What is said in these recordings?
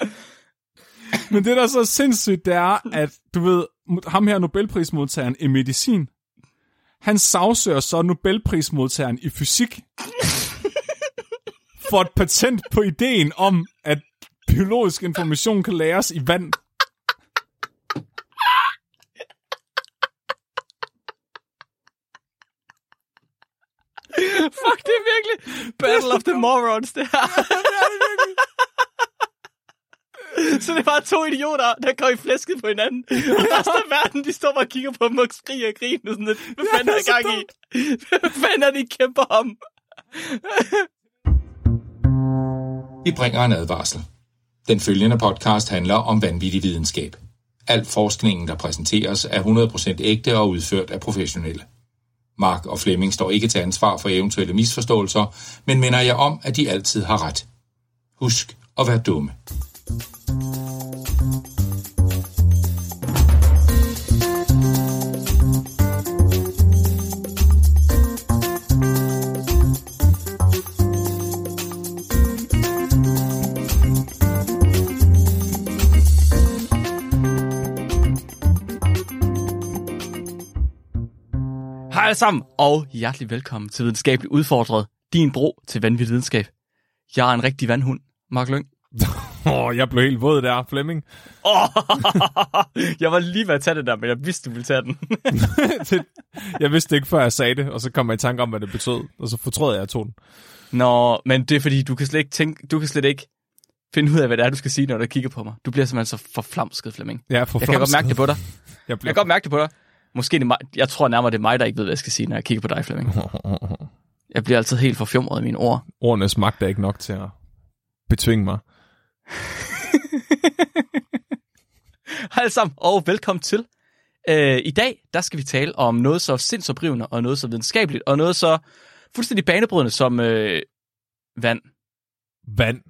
Men det, der er så sindssygt, det er, at du ved, ham her Nobelprismodtageren i medicin, han sagsøger så Nobelprismodtageren i fysik for et patent på ideen om, at biologisk information kan læres i vand. Fuck, det er virkelig Battle of the Morons, det her. Så det er bare to idioter, der går i flæsket på hinanden. Og resten af verden, de står bare og kigger på dem og skriger og griner. Sådan lidt, hvad fanden er i gang i? Hvad fanden er de kæmper om? Vi bringer en advarsel. Den følgende podcast handler om vanvittig videnskab. Al forskningen, der præsenteres, er 100% ægte og udført af professionelle. Mark og Flemming står ikke til ansvar for eventuelle misforståelser, men minder jeg om, at de altid har ret. Husk at være dumme. Hej alle sammen, og hjertelig velkommen til Videnskabeligt Udfordret, din bro til vanvittig videnskab. Jeg er en rigtig vandhund, Mark Lyng. Åh, oh, jeg blev helt våd der, Flemming. Oh, jeg var lige ved at tage det der, men jeg vidste, du ville tage den. Det- jeg vidste ikke, før jeg sagde det, og så kom jeg i tanke om, hvad det betød, og så fortrød jeg, at jeg tog den. Nå, men det er fordi, du kan slet ikke, tænke, du kan slet ikke finde ud af, hvad det er, du skal sige, når du kigger på mig. Du bliver simpelthen så forflamsket, Flemming. Ja, for Jeg kan godt mærke det på dig. Jeg Jeg blev... kan godt mærke det på dig. Måske det er mig, jeg tror nærmere, det er mig, der ikke ved, hvad jeg skal sige, når jeg kigger på dig, Flemming. Jeg bliver altid helt forfjumret i mine ord. Ordenes magt er ikke nok til at betvinge mig. Hej sammen, og velkommen til. Øh, I dag, der skal vi tale om noget så sindsoprivende, og noget så videnskabeligt, og noget så fuldstændig banebrydende som øh, vand. Vand.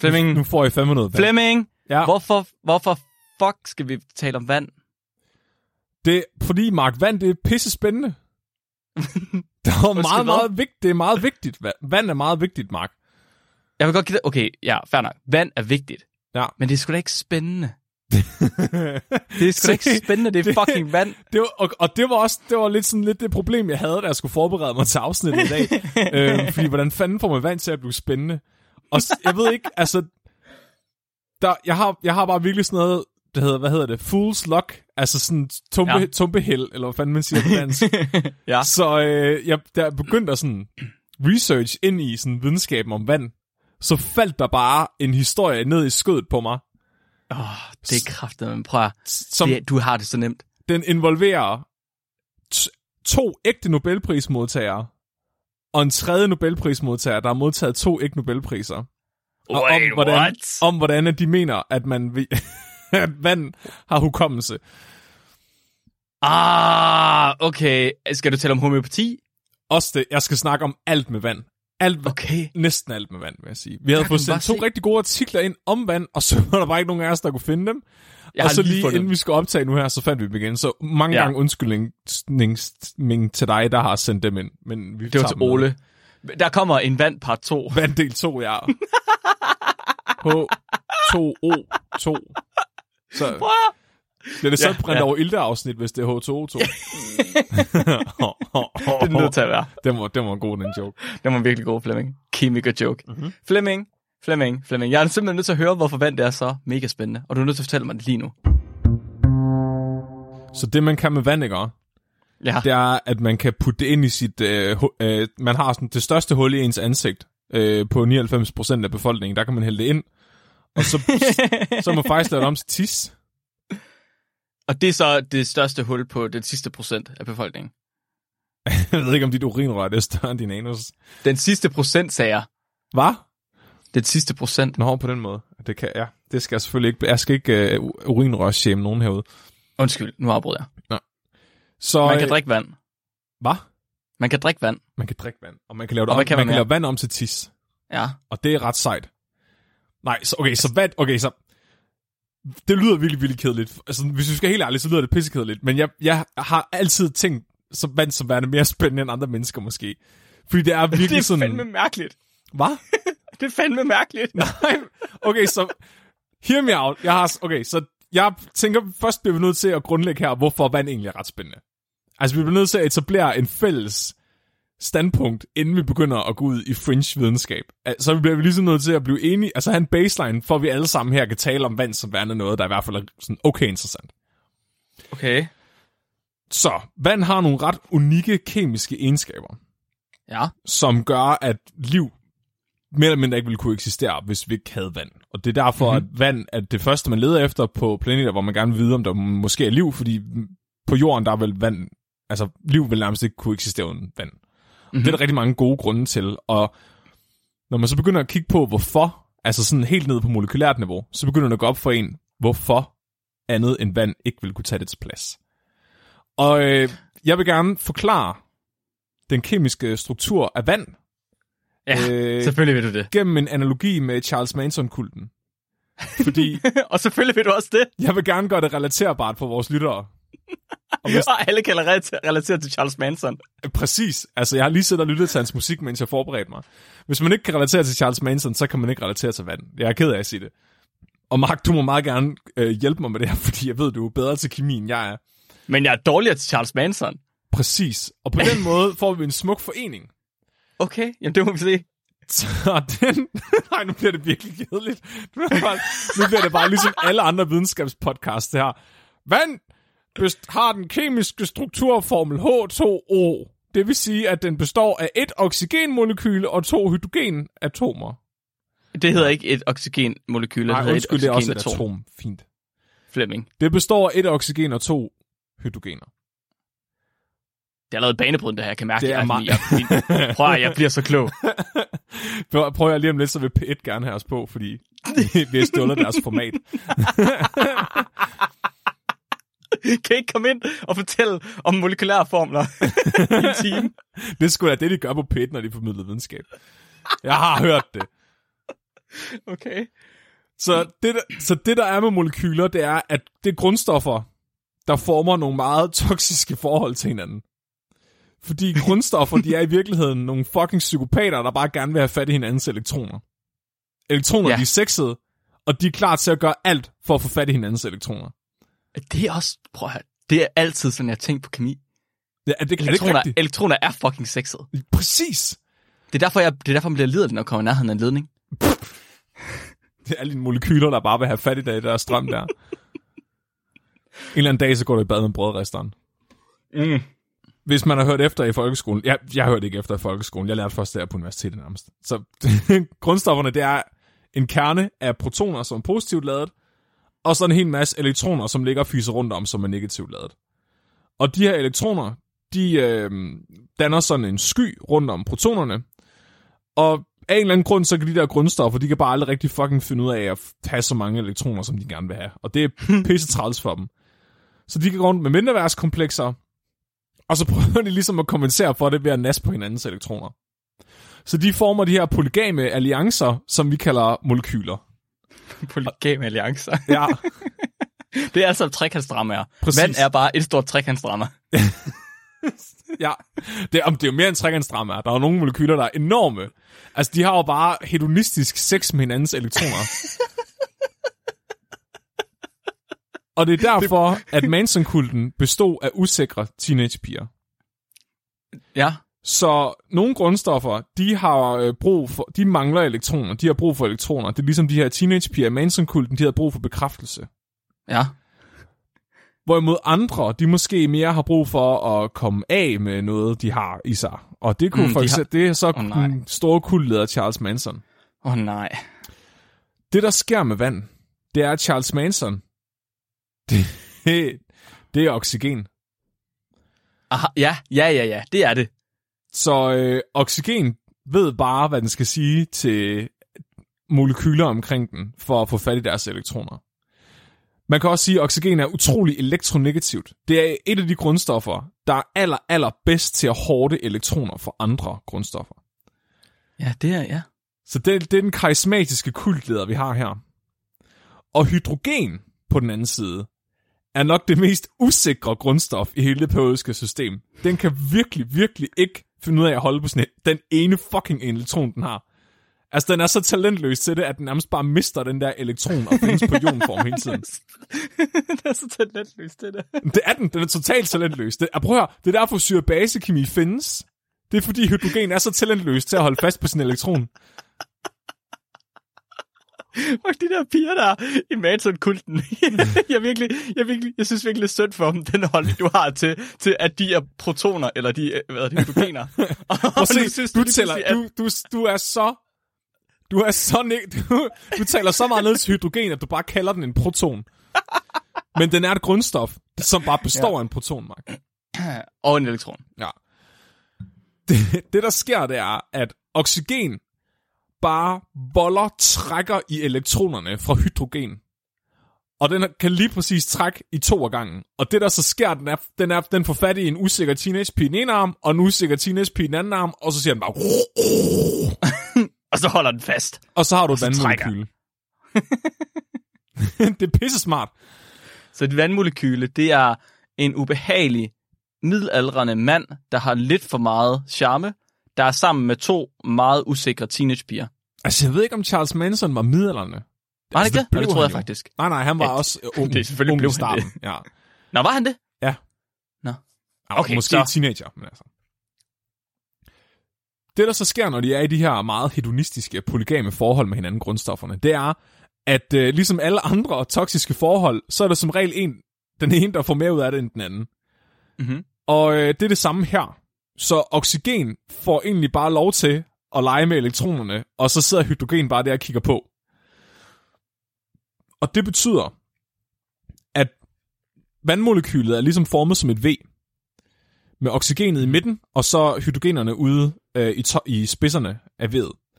Flemming, Nu får I fandme noget vand. Flemming, Ja, hvorfor, hvorfor fuck skal vi tale om vand? det fordi Mark, vand det er pisse spændende. det er meget, meget vigtigt. Det er meget vigtigt. Va- Vand er meget vigtigt, Mark. Jeg vil godt give dig, okay, ja, fair nok. Vand er vigtigt. Ja. Men det er sgu da ikke spændende. Det er sgu da ikke spændende, det er fucking vand. det var, og, og det var også det var lidt sådan lidt det problem, jeg havde, da jeg skulle forberede mig til afsnittet i dag. øh, fordi hvordan fanden får man vand til at blive spændende? Og jeg ved ikke, altså... Der, jeg, har, jeg har bare virkelig sådan noget, det hedder, hvad hedder det? Fool's luck. Altså sådan tumpe, Ja. tumpeheld, eller hvad fanden man siger på dansk. Ja. Så øh, jeg, jeg begyndte at sådan research ind i sådan videnskaben om vand, så faldt der bare en historie ned i skødet på mig, oh, det er kraftigt, men prøv at, som det, du har det så nemt. den involverer to ægte Nobelprismodtagere, og en tredje Nobelprismodtager, der har modtaget to ægte Nobelpriser. Og om, hvordan, om hvordan de mener, at man vi- at vand har hukommelse. Ah, okay. Skal du tale om homeopati? Også det, jeg skal snakke om alt med vand. Alt, Okay. Næsten alt med vand, vil jeg sige. Vi havde fået sendt to se. rigtig gode artikler ind om vand, og så var der bare ikke nogen af os, der kunne finde dem. Jeg og så lige lige inden dem. vi skal optage nu her, så fandt vi dem igen. Så mange Ja. gange undskyldning til dig, der har sendt dem ind. Men vi Det var til. Ole. Der kommer en vand part 2. Vand del 2, ja. H2O2. Så bliver det så Ja, brændt ja. over Ilde-afsnit, hvis det er H2O2. Det er nødt til at være. det, var, det var en god, den joke. Det var en virkelig god Flemming. Kemiker joke. Mhm. Mm-hmm. Flemming, Flemming, Flemming. Jeg er simpelthen nødt til at høre, hvorfor vand det er så mega spændende. Og du er nødt til at fortælle mig det lige nu. Så det, man kan med vand, ikke? Ja. det er, at man kan putte det ind i sit... Øh, øh, man har sådan det største hul i ens ansigt øh, på 99% af befolkningen. Der kan man hælde det ind. Og så, så er man faktisk lavet om til tis. Og det er så det største hul på den sidste procent af befolkningen. Jeg ved ikke, om dit urinrør er større end din anus. Den sidste procent, sagde jeg. Hvad? Den sidste procent. Nå, på den måde. Det kan ja. Det skal jeg selvfølgelig ikke. Jeg skal ikke uh, urinrørshame nogen herude. Undskyld, nu afbryder jeg. Så, Man kan øh, drikke vand. Hvad? Man kan drikke vand. Man kan drikke vand. Og man kan lave, det Og om, hvad kan man man kan lave vand om til tis. Ja. Og det er ret sejt. Nej, så, okay, så vand, okay, så... Det lyder virkelig, virkelig kedeligt. Altså, hvis vi skal helt ærligt, så lyder det pissekedeligt. Men jeg, jeg har altid tænkt som vand som værende mere spændende end andre mennesker, måske. Fordi det er virkelig Det er sådan... fandme mærkeligt. Hvad? Det er fandme mærkeligt. Nej, okay, så... hear me out. Jeg har, okay, så jeg tænker, først bliver vi nødt til at grundlægge her, hvorfor vand egentlig er ret spændende. Altså, vi bliver nødt til at etablere en fælles standpunkt, inden vi begynder at gå ud i fringe videnskab. Så bliver vi ligesom nødt til at blive enige, altså en baseline, for at vi alle sammen her kan tale om vand som værende noget, der i hvert fald er sådan okay interessant. Okay. Så, vand har nogle ret unikke kemiske egenskaber, Ja. som gør, at liv mere eller mindre ikke ville kunne eksistere, hvis vi ikke havde vand. Og det er derfor, mm-hmm. at vand er det første, man leder efter på planeter, hvor man gerne vil vide, om der måske er liv, fordi på jorden, der er vel vand, altså liv vil nærmest ikke kunne eksistere uden vand. Mm-hmm. Det er der rigtig mange gode grunde til, og når man så begynder at kigge på, hvorfor, altså sådan helt ned på molekylært niveau, så begynder det at gå op for en, hvorfor andet end vand ikke vil kunne tage dets plads. Og øh, jeg vil gerne forklare den kemiske struktur af vand, Ja, Øh, selvfølgelig vil du det. gennem en analogi med Charles Manson-kulten. Fordi og selvfølgelig vil du også det. jeg vil gerne gøre det relaterbart for vores lyttere. Og hvis, Og alle kan relatere, til Charles Manson. præcis. Altså, jeg har lige siddet og lyttet til hans musik, mens jeg forberedte mig. Hvis man ikke kan relatere til Charles Manson, så kan man ikke relatere til vand. Jeg er ked af at sige det. Og Mark, du må meget gerne øh, hjælpe mig med det her, fordi jeg ved, du er bedre til kemi, end jeg er. Men jeg er dårligere til Charles Manson. Præcis. Og på den måde får vi en smuk forening. Okay, jamen det må vi se. Så den... Nej, nu bliver det virkelig kedeligt. Nu bliver det bare ligesom alle andre videnskabspodcasts, det her. Vand best- har den kemiske strukturformel H2O. Det vil sige, at den består af et oxygenmolekyle og to hydrogenatomer. Det hedder ikke et oxygenmolekyl, det Nej, hedder undskyld, et det er også et atom. Fint. Flemming. Det består af et oxygen og to hydrogener. Det er lavet banebrydende, det her. Jeg kan mærke, Det er jeg, meget- jeg, jeg, prøv at, jeg bliver så klog. Prøv prøv jeg lige om lidt, så vil P1 gerne have os på, fordi vi har stjålet deres format. kan ikke komme ind og fortælle om molekylære formler i en time? Det er sgu da det, de gør på P1, når de formidler videnskab. Jeg har hørt det. Okay. Så det, der, så det, der er med molekyler, det er, at det er grundstoffer, der former nogle meget toksiske forhold til hinanden. Fordi grundstoffer, de er i virkeligheden nogle fucking psykopater, der bare gerne vil have fat i hinandens elektroner. Elektroner, ja. de er sexede, og de er klar til at gøre alt for at få fat i hinandens elektroner. Det er også, prøv at høre, det er altid sådan, jeg tænker på kemi. Ja, er det, er det Elektroner, elektroner er fucking sexet. Præcis. Det er derfor, jeg, det er derfor, man bliver liderlig, når man kommer nærheden af en ledning. Det er alle dine molekyler, der bare vil have fat i det der strøm der. en eller anden dag, så går du i bad med brødresteren. Mm. Hvis man har hørt efter i folkeskolen, jeg, jeg hørte ikke efter i folkeskolen, jeg lærte først der på universitetet nærmest. Så grundstofferne, det er en kerne af protoner, som er positivt ladet, og så en hel masse elektroner, som ligger og fyser rundt om, som er negativt ladet. Og de her elektroner, de øh, danner sådan en sky rundt om protonerne, og af en eller anden grund, så kan de der grundstoffer, de kan bare aldrig rigtig fucking finde ud af at have så mange elektroner, som de gerne vil have. Og det er pisse træls for dem. Så de kan gå rundt med mindreværdskomplekser, og så prøver de ligesom at kompensere for det ved at nasse på hinandens elektroner. Så de former de her polygame alliancer, som vi kalder molekyler. Polygame alliancer. Ja, Det er altså trekantsdramaer. Præcis. Vand er bare et stort trekantsdrama. ja. Det, om det er jo mere end trekantsdrama. Der er jo nogle molekyler, der er enorme. Altså, de har jo bare hedonistisk sex med hinandens elektroner. Og det er derfor, at Manson-kulten bestod af usikre teenagepiger. Ja. Så nogle grundstoffer, de har øh, brug for, de mangler elektroner, de har brug for elektroner. Det er ligesom de her teenagepiger i Manson-kulten, de har brug for bekræftelse. Ja. Hvorimod andre, de måske mere har brug for at komme af med noget, de har i sig. Og det kunne Mm, for eksempel, det er så nej. den store kultleder Charles Manson. Åh oh, nej. Det, der sker med vand, det er, Charles Manson, det, det er oxygen. Aha, ja, ja, ja, ja. Det er det. Så øh, oxygen ved bare, hvad den skal sige til molekyler omkring den, for at få fat i deres elektroner. Man kan også sige, at oxygen er utrolig elektronegativt. Det er et af de grundstoffer, der er aller, aller bedst til at hårde elektroner for andre grundstoffer. Ja, det er, ja. Så det, det er den karismatiske kultleder, vi har her. Og hydrogen på den anden side er nok det mest usikre grundstof i hele det periodiske system. Den kan virkelig, virkelig ikke finde ud af at holde på sådan et, den ene fucking elektron, den har. Altså, den er så talentløs til det, at den nærmest bare mister den der elektron og findes på ionform hele tiden. det er så talentløst, det der. Det er den. Den er totalt talentløs. Det, prøv at høre, det er derfor syre-base-kemi findes. Det er fordi hydrogen er så talentløs til at holde fast på sin elektron. Og de der piger der i Manson-kulten. jeg, virkelig, jeg, virkelig, jeg synes virkelig, det er synd for dem, den holdning, du har til, til at de er protoner, eller de er, hvad er det, hydrogener. Og se, synes, du, tæller, at... du, du, du er så... Du er så ne- du, du taler så meget ned til hydrogen, at du bare kalder den en proton. Men den er et grundstof, som bare består ja. af en proton, Mark. Og en elektron. Ja. Det, det, der sker, det er, at oxygen bare boller trækker i elektronerne fra hydrogen. Og den kan lige præcis trække i to af gangen. Og det der så sker, den er, den, er, den får fat i en usikker teenage pige i den ene arm, og en usikker teenage pige i den anden arm, og så siger den bare... og så holder den fast. Og så har du et vandmolekyle. det er pisse smart. Så et vandmolekyle, det er en ubehagelig, middelaldrende mand, der har lidt for meget charme, der er sammen med to meget usikre teenagepiger. Altså, jeg ved ikke, om Charles Manson var middelalderne. Var altså, det ikke det? Det tror jeg faktisk. Nej, nej, han var ja, også ung, det er selvfølgelig ung blev starten. Ja. Nå, var han det? Ja. Nå. Okay, Måske så... teenager, men altså. Det, der så sker, når de er i de her meget hedonistiske, polygame forhold med hinanden, grundstofferne, det er, at øh, ligesom alle andre toksiske forhold, så er der som regel en, den ene, der får mere ud af det end den anden. Mm-hmm. Og øh, det er det samme her. Så oxygen får egentlig bare lov til at lege med elektronerne, og så sidder hydrogen bare der og kigger på. Og det betyder, at vandmolekylet er ligesom formet som et V, med oxygenet i midten, og så hydrogenerne ude øh, i, to- i spidserne af V'et.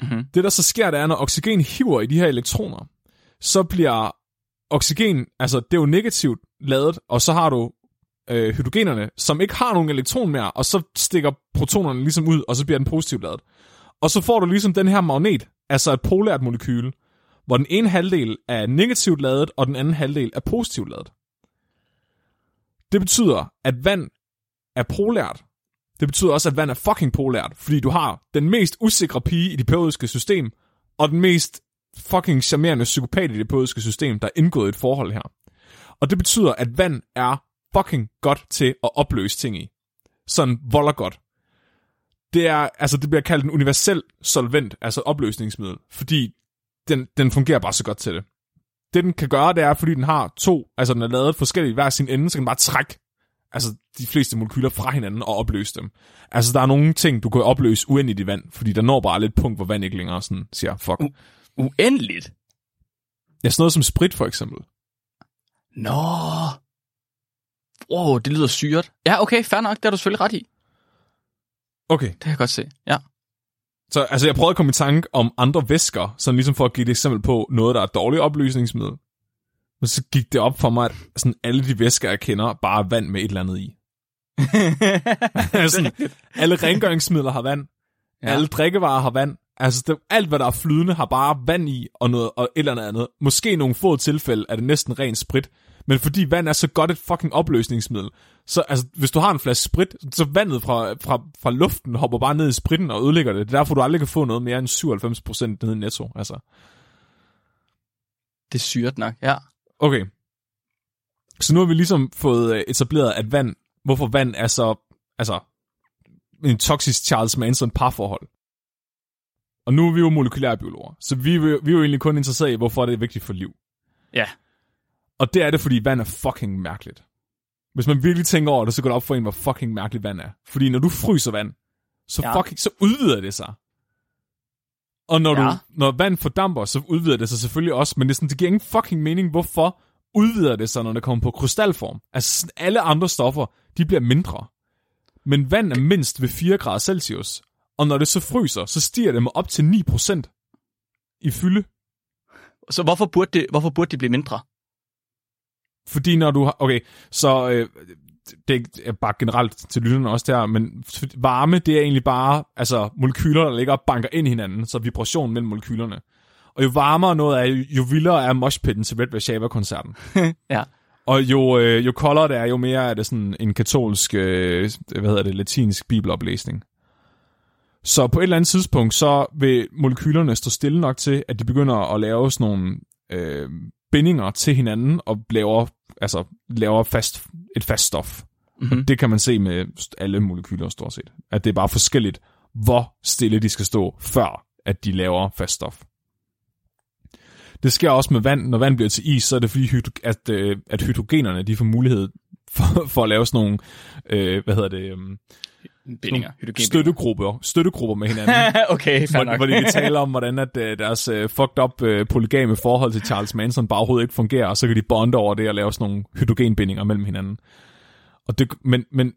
Mm-hmm. Det, der så sker, det er, når oxygen hiver i de her elektroner, så bliver oxygen, altså det er jo negativt ladet, og så har du øh, hydrogenerne, som ikke har nogen elektron mere, og så stikker protonerne ligesom ud, og så bliver den positivt ladet. Og så får du ligesom den her magnet, altså et polært molekyle, hvor den ene halvdel er negativt ladet, og den anden halvdel er positivt ladet. Det betyder, at vand er polært. Det betyder også, at vand er fucking polært, fordi du har den mest usikre pige i det periodiske system, og den mest fucking charmerende psykopat i det periodiske system, der er indgået i et forhold her. Og det betyder, at vand er fucking godt til at opløse ting i. Sådan volder godt. Det er, altså det bliver kaldt en universel solvent, altså opløsningsmiddel, fordi den, den fungerer bare så godt til det. Det den kan gøre, det er, fordi den har to, altså den er lavet forskellige hver sin ende, så kan den bare trække altså de fleste molekyler fra hinanden og opløse dem. Altså der er nogle ting, du kan opløse uendeligt i vand, fordi der når bare lidt punkt, hvor vand ikke længere sådan siger, fuck. U- uendeligt? Ja, sådan noget som sprit for eksempel. Nå. Wow, det lyder syret. Ja, okay, fair nok, det har du selvfølgelig ret i. Okay. Det kan jeg godt se, ja. Så altså, jeg prøvede at komme i tanke om andre væsker, sådan ligesom for at give et eksempel på noget, der er dårligt opløsningsmiddel. Men så gik det op for mig, at sådan alle de væsker, jeg kender, bare er vand med et eller andet i. sådan, alle rengøringsmidler har vand. Ja. Alle drikkevarer har vand. Altså, det, alt, hvad der er flydende, har bare vand i og, noget, og et eller andet. Måske i nogle få tilfælde er det næsten ren sprit. Men fordi vand er så godt et fucking opløsningsmiddel, så altså, hvis du har en flaske sprit, så vandet fra, fra, fra luften hopper bare ned i spritten og ødelægger det. Det er derfor, du aldrig kan få noget mere end 97% ned i netto. Altså. Det er syret nok, ja. Okay. Så nu har vi ligesom fået øh, etableret, at vand, hvorfor vand er så, altså, en toksisk Charles Manson parforhold. Og nu er vi jo molekylærbiologer, så vi, vi er jo egentlig kun interesseret i, hvorfor det er vigtigt for liv. Ja. Og det er det, fordi vand er fucking mærkeligt. Hvis man virkelig tænker over det, så går det op for en, hvor fucking mærkeligt vand er. Fordi når du fryser vand, så, ja. fucking, så udvider det sig. Og når, ja. du, når vand fordamper, så udvider det sig selvfølgelig også, men det, er sådan, det giver ingen fucking mening, hvorfor udvider det sig, når det kommer på krystalform. Altså alle andre stoffer, de bliver mindre. Men vand er mindst ved 4 grader Celsius. Og når det så fryser, så stiger det med op til 9% i fylde. Så hvorfor burde det, hvorfor burde det blive mindre? Fordi når du har... Okay, så øh, det er bare generelt til lytterne også der, men varme, det er egentlig bare altså, molekyler, der ligger og banker ind i hinanden, så vibration mellem molekylerne. Og jo varmere noget er, jo vildere er moshpitten til Red Shava-koncerten. ja. Og jo, øh, jo koldere det er, jo mere er det sådan en katolsk, øh, hvad hedder det, latinsk bibeloplæsning. Så på et eller andet tidspunkt, så vil molekylerne stå stille nok til, at de begynder at lave sådan nogle øh, bindinger til hinanden, og laver, altså, laver fast, et fast stof. Mm-hmm. Det kan man se med alle molekyler stort set. At det er bare forskelligt, hvor stille de skal stå, før at de laver fast stof. Det sker også med vand. Når vand bliver til is, så er det fordi, at, øh, at hydrogenerne de får mulighed for, for at lave sådan nogle, øh, hvad hedder det, um, Bindinger. støttegrupper, støttegrupper med hinanden. okay, fair hvor, nok. hvor de kan tale om, hvordan at, øh, deres øh, fucked up øh, polygame forhold til Charles Manson bare overhovedet ikke fungerer, og så kan de bonde over det og lave sådan nogle hydrogenbindinger mellem hinanden. Og det, men, men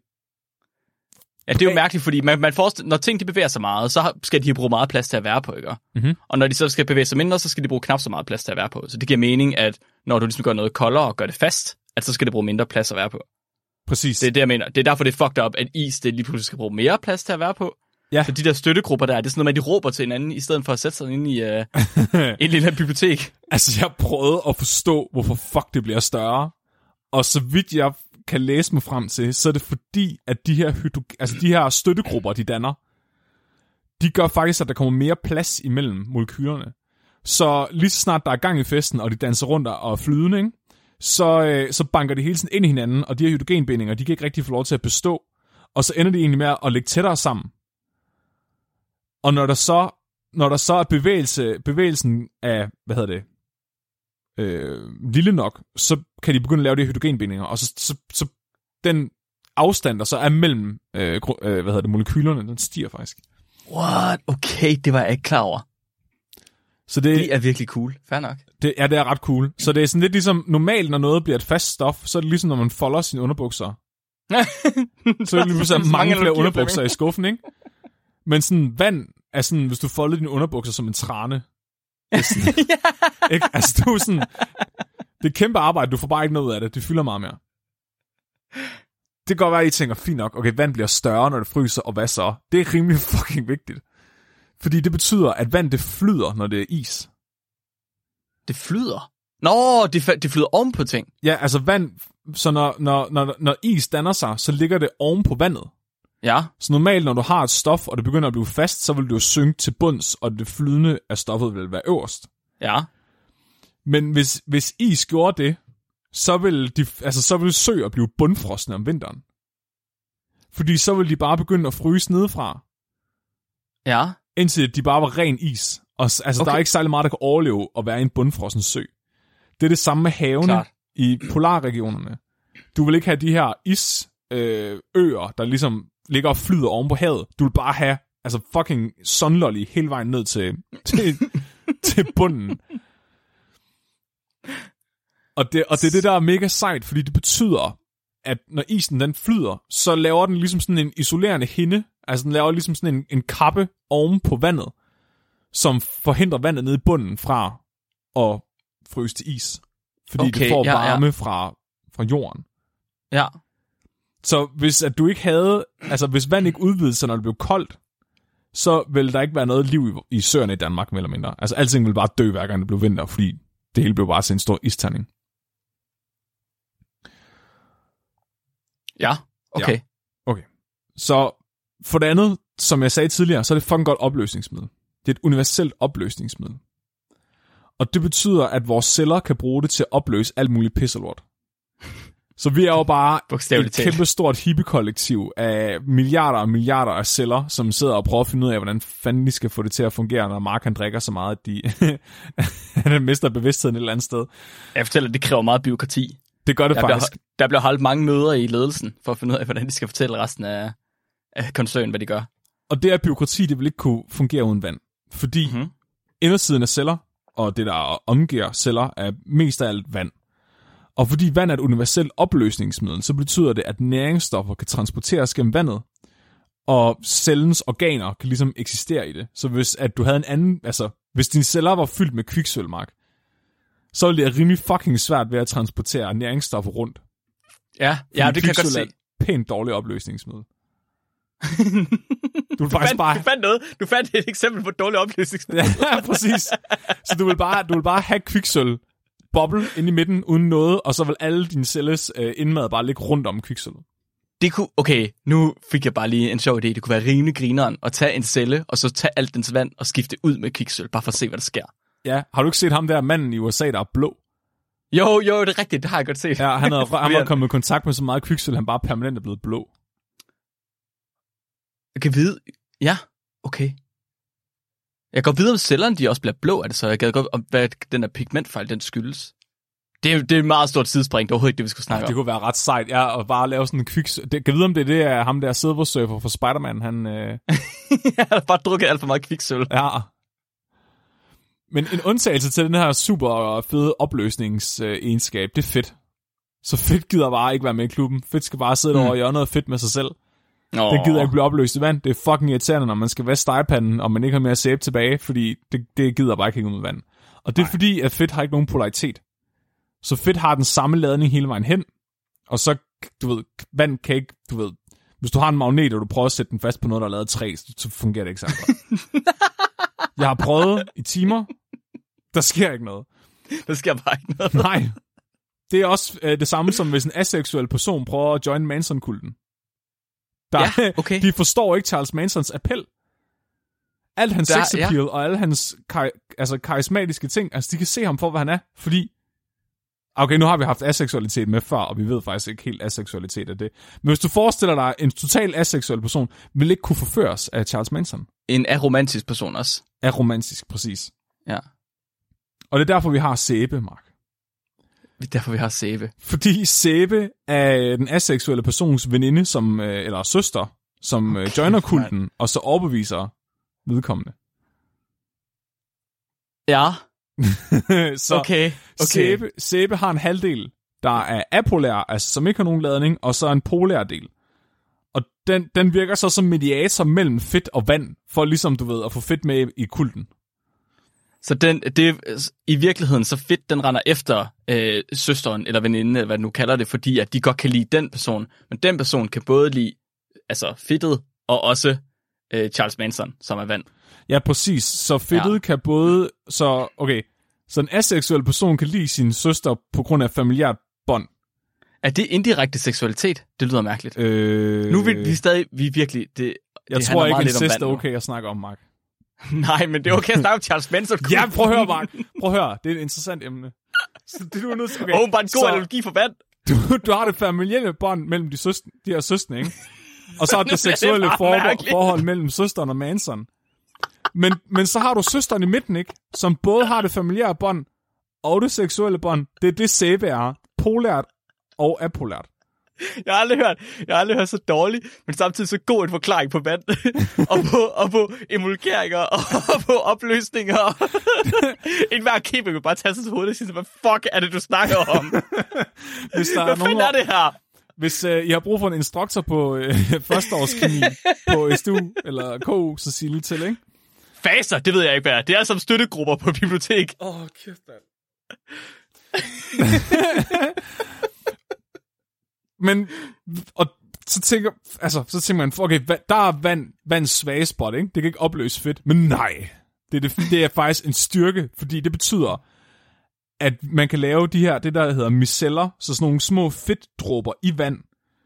Ja, det er jo mærkeligt, fordi man, man forestiller, når ting de bevæger sig meget, så skal de bruge meget plads til at være på, ikke? Mhm. Og når de så skal bevæge sig mindre, så skal de bruge knap så meget plads til at være på. Så det giver mening, at når du ligesom gør noget koldere og gør det fast, at så skal det bruge mindre plads at være på. præcis. Det er det, jeg mener. Det er derfor, det er fucked up, at is det lige pludselig skal bruge mere plads til at være på. Ja. Så de der støttegrupper der, det er sådan noget at de råber til hinanden, i stedet for at sætte sig ind i uh, en lille bibliotek. Altså, jeg prøvede at forstå, hvorfor fuck det bliver større. Og så vidt jeg kan læse mig frem til, så er det fordi, at de her, hydro- altså de her støttegrupper, de danner, de gør faktisk, at der kommer mere plads imellem molekylerne. Så lige så snart der er gang i festen, og de danser rundt og er flydende, ikke? Så, øh, så banker de hele tiden ind i hinanden, og de her hydrogenbindinger, de kan ikke rigtig få lov til at bestå. Og så ender de egentlig med at ligge tættere sammen. Og når der så, når der så er bevægelse, bevægelsen af, hvad hedder det, øh, lille nok, så kan de begynde at lave de hydrogenbindinger, og så, så, så den afstand, der så er mellem øh, øh, hvad hedder det, molekylerne, den stiger faktisk. What? Okay, det var jeg ikke klar over. Så det, Det er virkelig cool. Fair nok. Det, ja, det er ret cool. Så det er sådan lidt ligesom, normalt når noget bliver et fast stof, så er det ligesom, når man folder sine underbukser. Så er det lige pludselig Så mange mange flere underbukser i skuffen, ikke? Men sådan vand er sådan, hvis du folder dine underbukser som en trane. Sådan, ikke? Altså, du er sådan, det er kæmpe arbejde, du får bare ikke noget af det. Det fylder meget mere. Det kan godt være, at I tænker, fint nok, okay, vand bliver større, når det fryser, og hvad så? Det er rimelig fucking vigtigt. Fordi det betyder, at vand det flyder, når det er is. Det flyder. Nå, det, det flyder oven på ting. Ja, altså vand, så når, når, når, når is danner sig, så ligger det oven på vandet. Ja. Så normalt, når du har et stof, og det begynder at blive fast, så vil det jo synke til bunds, og det flydende af stoffet vil være øverst. Ja. Men hvis, hvis is gjorde det, så vil, de, altså, så vil søer blive bundfrosne om vinteren. Fordi så vil de bare begynde at fryse nedefra, Ja. indtil de bare var ren is. Og, altså, okay. der er ikke særlig meget, der kan overleve at være i en bundfrossen sø. Det er det samme med havene Klart. i polarregionerne. Du vil ikke have de her isøer, øh, øer, der ligesom ligger og flyder oven på havet. Du vil bare have altså fucking sunlolly hele vejen ned til, til, til bunden. Og det, og det er det, der er mega sejt, fordi det betyder, at når isen den flyder, så laver den ligesom sådan en isolerende hinde, altså den laver ligesom sådan en, en kappe oven på vandet, som forhindrer vandet nede i bunden fra at fryse til is. Fordi okay, det Okay, får ja, ja. varme Fra, fra jorden. Ja. Så hvis at du ikke havde, altså hvis vand ikke udvidede sig, når det blev koldt, så vil der ikke være noget liv i, i søerne i Danmark, mere eller mindre. Altså alting vil bare dø, hver gang det blev vinter, fordi det hele blev bare til en stor isterning. Ja. Okay. Så for det andet, som jeg sagde tidligere, så er det fucking godt opløsningsmiddel. Det er et universelt opløsningsmiddel. Og det betyder, at vores celler kan bruge det til at opløse alt muligt pisselort. Så vi er jo bare et kæmpe stort hippie-kollektiv af milliarder og milliarder af celler, som sidder og prøver at finde ud af, hvordan fanden de skal få det til at fungere, når Mark han drikker så meget, at de han mister bevidstheden et eller andet sted. Jeg fortæller, at det kræver meget byråkrati. Det gør det Der bliver, faktisk. der bliver holdt mange møder i ledelsen, for at finde ud af, hvordan de skal fortælle resten af, af koncernen, hvad de gør. Og det her byråkrati, det vil ikke kunne fungere uden vand. Fordi Mhm. mm-hmm. indersiden af celler, og det der omgiver celler, er mest af alt vand. Og fordi vand er et universelt opløsningsmiddel, så betyder det, at næringsstoffer kan transporteres gennem vandet, og cellens organer kan ligesom eksistere i det. Så hvis at du havde en anden, altså hvis dine celler var fyldt med kviksølvmark, så ville det være rimelig fucking svært ved at transportere næringsstoffer rundt. Ja, ja det kan jeg godt se. er et pænt dårligt opløsningsmiddel. Du vil Du fandt, bare... du fandt noget. Du fandt et eksempel på dårlig opløsning. Ja, præcis. Så du vil bare, du vil bare have kviksøl boble ind i midten uden noget, og så vil alle dine celles øh, indmad bare ligge rundt om kviksølvet. Det kunne, okay, nu fik jeg bare lige en sjov idé. Det kunne være rimelig grineren at tage en celle, og så tage alt dens vand og skifte ud med kviksøl, bare for at se, hvad der sker. Ja, har du ikke set ham der manden i USA, der er blå? Jo, jo, det er rigtigt, det har jeg godt set. Ja, han, havde, han var kommet i kontakt med så meget kviksøl, han bare permanent er blevet blå. Jeg kan vide, ja, okay. Jeg kan godt vide, om cellerne de også bliver blå, er det så? Jeg kan godt, om hvad den der pigmentfejl, den skyldes. Det er, det er et meget stort sidespring, det er overhovedet ikke det, vi skal snakke Det om. kunne være ret sejt, ja, og bare lave sådan en kviksøl. Det, kan vide, om det er det, er ham der Silver Surfer fra Spider-Man, han... Øh, jeg har bare drukket alt for meget kviksøl. Ja. Men en undtagelse til den her super fede opløsningsegenskab, det er fedt. Så fedt gider bare ikke være med i klubben. Fedt skal bare sidde mm. over og gøre noget fedt med sig selv. Nå, Det gider ikke blive opløst i vand. Det er fucking irriterende, når man skal vaske stegepanden, og man ikke har mere sæbe tilbage, fordi det, det gider bare ikke hænge ud med vand. Og det er Nej. fordi, at fedt har ikke nogen polaritet. Så fedt har den samme ladning hele vejen hen, og så, du ved, vand kan ikke, du ved, hvis du har en magnet, og du prøver at sætte den fast på noget, der er lavet af træ, så- så fungerer det ikke særlig godt. Jeg har prøvet i timer, der sker ikke noget. der sker bare ikke noget. Nej. Det er også øh, det samme som hvis en aseksuel person prøver at join Manson-kulten. Der, Ja, okay. De forstår ikke Charles Mansons appel. Alt hans Der- sex appeal ja. og alle hans kar- altså, karismatiske ting, altså de kan se ham for, hvad han er, fordi... Okay, nu har vi haft aseksualitet med før, og vi ved faktisk ikke helt aseksualitet af det. Men hvis du forestiller dig, en total aseksuel person vil ikke kunne forføres af Charles Manson. En aromantisk person også. Er romantisk, præcis. Ja. Og det er derfor, vi har sæbe, Mark. Er derfor, vi har sæbe. Fordi Sæbe er den aseksuelle persons veninde, som, øh, eller søster, som okay, joiner kulten, og så overbeviser vedkommende. Ja, så okay. okay. Sæbe, Sæbe har en halvdel, der er apolær, altså som ikke har nogen ladning, og så en polær del. Og den, den virker så som mediator mellem fedt og vand, for ligesom, du ved, at få fedt med i kulten. Så den, det er i virkeligheden så fedt, den render efter øh, søsteren eller veninden, eller hvad du nu kalder det, fordi at de godt kan lide den person. Men den person kan både lide altså fedtet og også øh, Charles Manson, som er vand. Ja, præcis. Så fedtet ja. kan både... Så, okay. Så en aseksuel person kan lide sin søster på grund af familiært bånd. Er det indirekte seksualitet? Det lyder mærkeligt. Øh, Nu er vi, stadig, vi virkelig, det, jeg det tror ikke, lidt vand er okay at snakke om, Mark. Nej, men det er okay at snakke om Charles Manson. Ja, prøv at høre, Mark. Prøv at høre. Det er et interessant emne. Så det, du er nødt til... Okay. Åbenbart en god så analogi for vand. du, du har det familielle bånd mellem de, søstre, de her søstre, ikke? Og så er det Det seksuelle bare for, mærkeligt. forhold mellem søsteren og Manson. Men, men så har du søsteren i midten, ikke? Som både har det familiære bånd og det seksuelle bånd. Det er det sæbe er. Polært og apolært. Jeg har aldrig hørt, jeg har aldrig hørt så dårligt, men samtidig så god en forklaring på vand, og, på, og på emulgeringer, og på opløsninger. en hver kæmpe kan bare tage sig til hovedet og sige, hvad fuck er det, du snakker om? Hvis der Hvad er fanden er det her? Hvis øh, I har brug for en instruktor på øh, førsteårskemi på SDU eller KU, så sig lige til, ikke? Faser, det ved jeg ikke, hvad er. Det er som støttegrupper på bibliotek. Åh, oh, kæft, mand. Men, og så tænker, altså, så tænker man, okay, der er vand, vands svage spot, ikke? Det kan ikke opløse fedt. Men nej, det er, det, det er faktisk en styrke, fordi det betyder, at man kan lave de her, det der hedder miceller, så sådan nogle små fedtdråber i vand,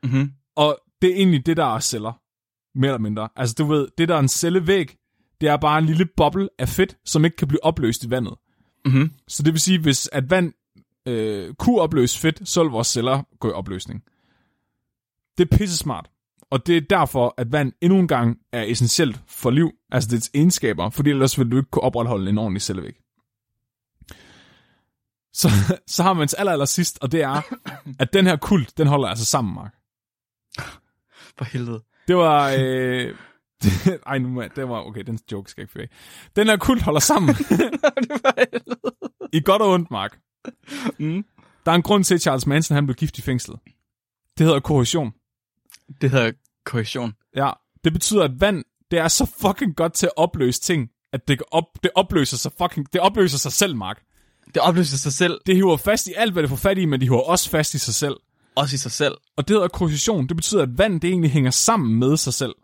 Mm-hmm. og det er egentlig det, der er celler, mere eller mindre. Altså, du ved, det der er en cellevæg, det er bare en lille boble af fedt, som ikke kan blive opløst i vandet. Mm-hmm. Så det vil sige, hvis at vand øh, kunne opløse fedt, så vil vores celler gå i opløsning. Det er pisse smart. Og det er derfor, at vand endnu en gang er essentielt for liv, altså dets egenskaber, fordi ellers vil du ikke kunne opretholde en ordentlig cellevæg. Så, så har man aller, aller sidst, og det er, at den her kult, den holder altså sammen, Mark. For helvede. Det var... Øh, ej, nu det var... Okay, den joke skal jeg ikke fyre af. Den her kult holder sammen. det. I godt og ondt, Mark. Mm. Der er en grund til, at Charles Manson han blev gift i fængslet. Det hedder korrosion. Det hedder korrektion. Ja, det betyder, at vand, det er så fucking godt til at opløse ting, at det, op, det opløser sig fucking, det opløser sig selv, Mark. Det opløser sig selv, Det hiver fast i alt, hvad det får fat i, men det hiver også fast i sig selv. også i sig selv. Og det hedder korrosion. Det betyder, at vand, det egentlig hænger sammen med sig selv.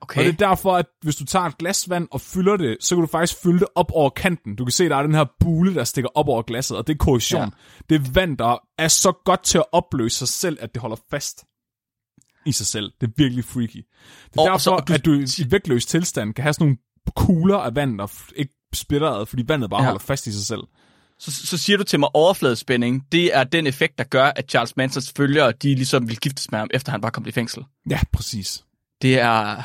Okay. Og det er derfor, at hvis du tager et glas vand og fylder det, så kan du faktisk fylde det op over kanten. Du kan se, der er den her bule, der stikker op over glasset, og det er korrosion. Ja. Ja. Det er vand, der er så godt til at opløse sig selv, at det holder fast. I sig selv. Det er virkelig freaky. Det er Og derfor, så- du... at du i vægtløs tilstand kan have sådan nogle kugler af vand, der ikke splitter ad, fordi vandet bare Ja. holder fast i sig selv. Så, så siger du til mig, overfladespænding, det er den effekt, der gør, at Charles Mansons følgere, de ligesom vil giftes med ham, efter han bare kom i fængsel. Ja, præcis. Det er...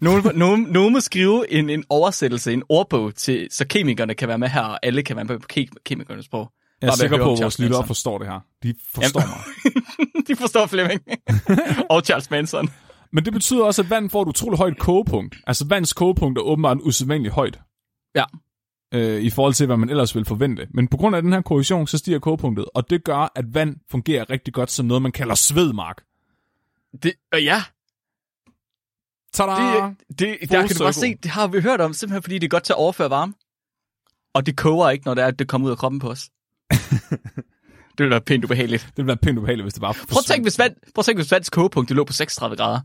Nogen, nogen, nogen må skrive en, en oversættelse, en ordbog, til, så kemikerne kan være med her, og alle kan være med på ke- kemikernes sprog. Jeg er sikker på, at vores lyttere forstår det her. De forstår Jamen. mig. De forstår Flemming. og Charles Manson. Men det betyder også, at vand får et utroligt højt kogepunkt. Altså vands kogepunkt er åbenbart usædvanligt højt. Ja. Øh, I forhold til, hvad man ellers vil forvente. Men på grund af den her korrosion, så stiger kogepunktet. Og det gør, at vand fungerer rigtig godt som noget, man kalder svedmark. Det, øh, ja, Tada! det, det, der kan du circle. se, det har vi hørt om, simpelthen fordi det er godt til at overføre varme. Og det koger ikke, når det er, at det kommer ud af kroppen på os. det ville være pænt ubehageligt. Det ville være pænt ubehageligt, hvis det bare Prøv at tænke, hvis, vand, prøv at tænke, hvis vands kogepunkt det lå på 36 grader.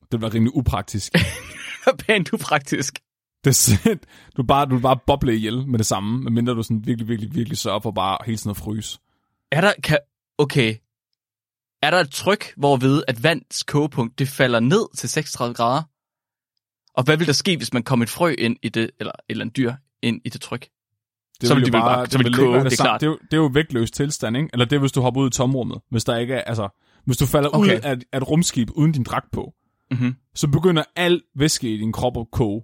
Det ville være rimelig upraktisk. pænt upraktisk. Det er sind. Du bare, du bare boble ihjel med det samme, medmindre du sådan virkelig, virkelig, virkelig sørger for bare hele tiden at fryse. Er der, kan, okay, er der et tryk, hvorved at vands kogepunkt, det falder ned til 36 grader? Og hvad vil der ske, hvis man kommer et frø ind i det, eller, eller en dyr ind i det tryk? Det Så vil de vel bare- så vil de ikke være koge, det er samme. klart. Det er, jo, det er jo vægtløs tilstand, ikke? Eller det er, hvis du hopper ud i tomrummet. Hvis der ikke er, altså, hvis du falder Okay. ud af, af et rumskib uden din dragt på, Mm-hmm. så begynder al væske i din krop at koge.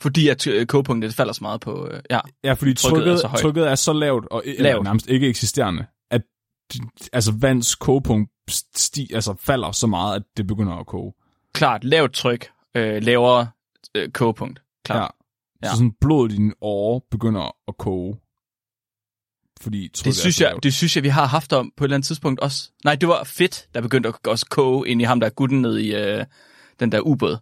Fordi at øh, kogepunktet det falder så meget på, øh, ja. Ja, fordi Trykket trykket, er så højt. trykket er så lavt, og eller Lavt. nærmest ikke eksisterende, at altså vands kogepunkt sti, altså falder så meget, at det begynder at koge. Klart, lavt tryk, øh, lavere øh, kogepunkt. Klart. Ja. Så sådan blodet i din åre begynder at koge. Fordi trykket Det synes, er så jeg, lavt. det synes jeg, vi har haft om på et eller andet tidspunkt også. Nej, det var fedt, der begyndte at også koge ind i ham, der er gutten ned i øh, den der ubåd.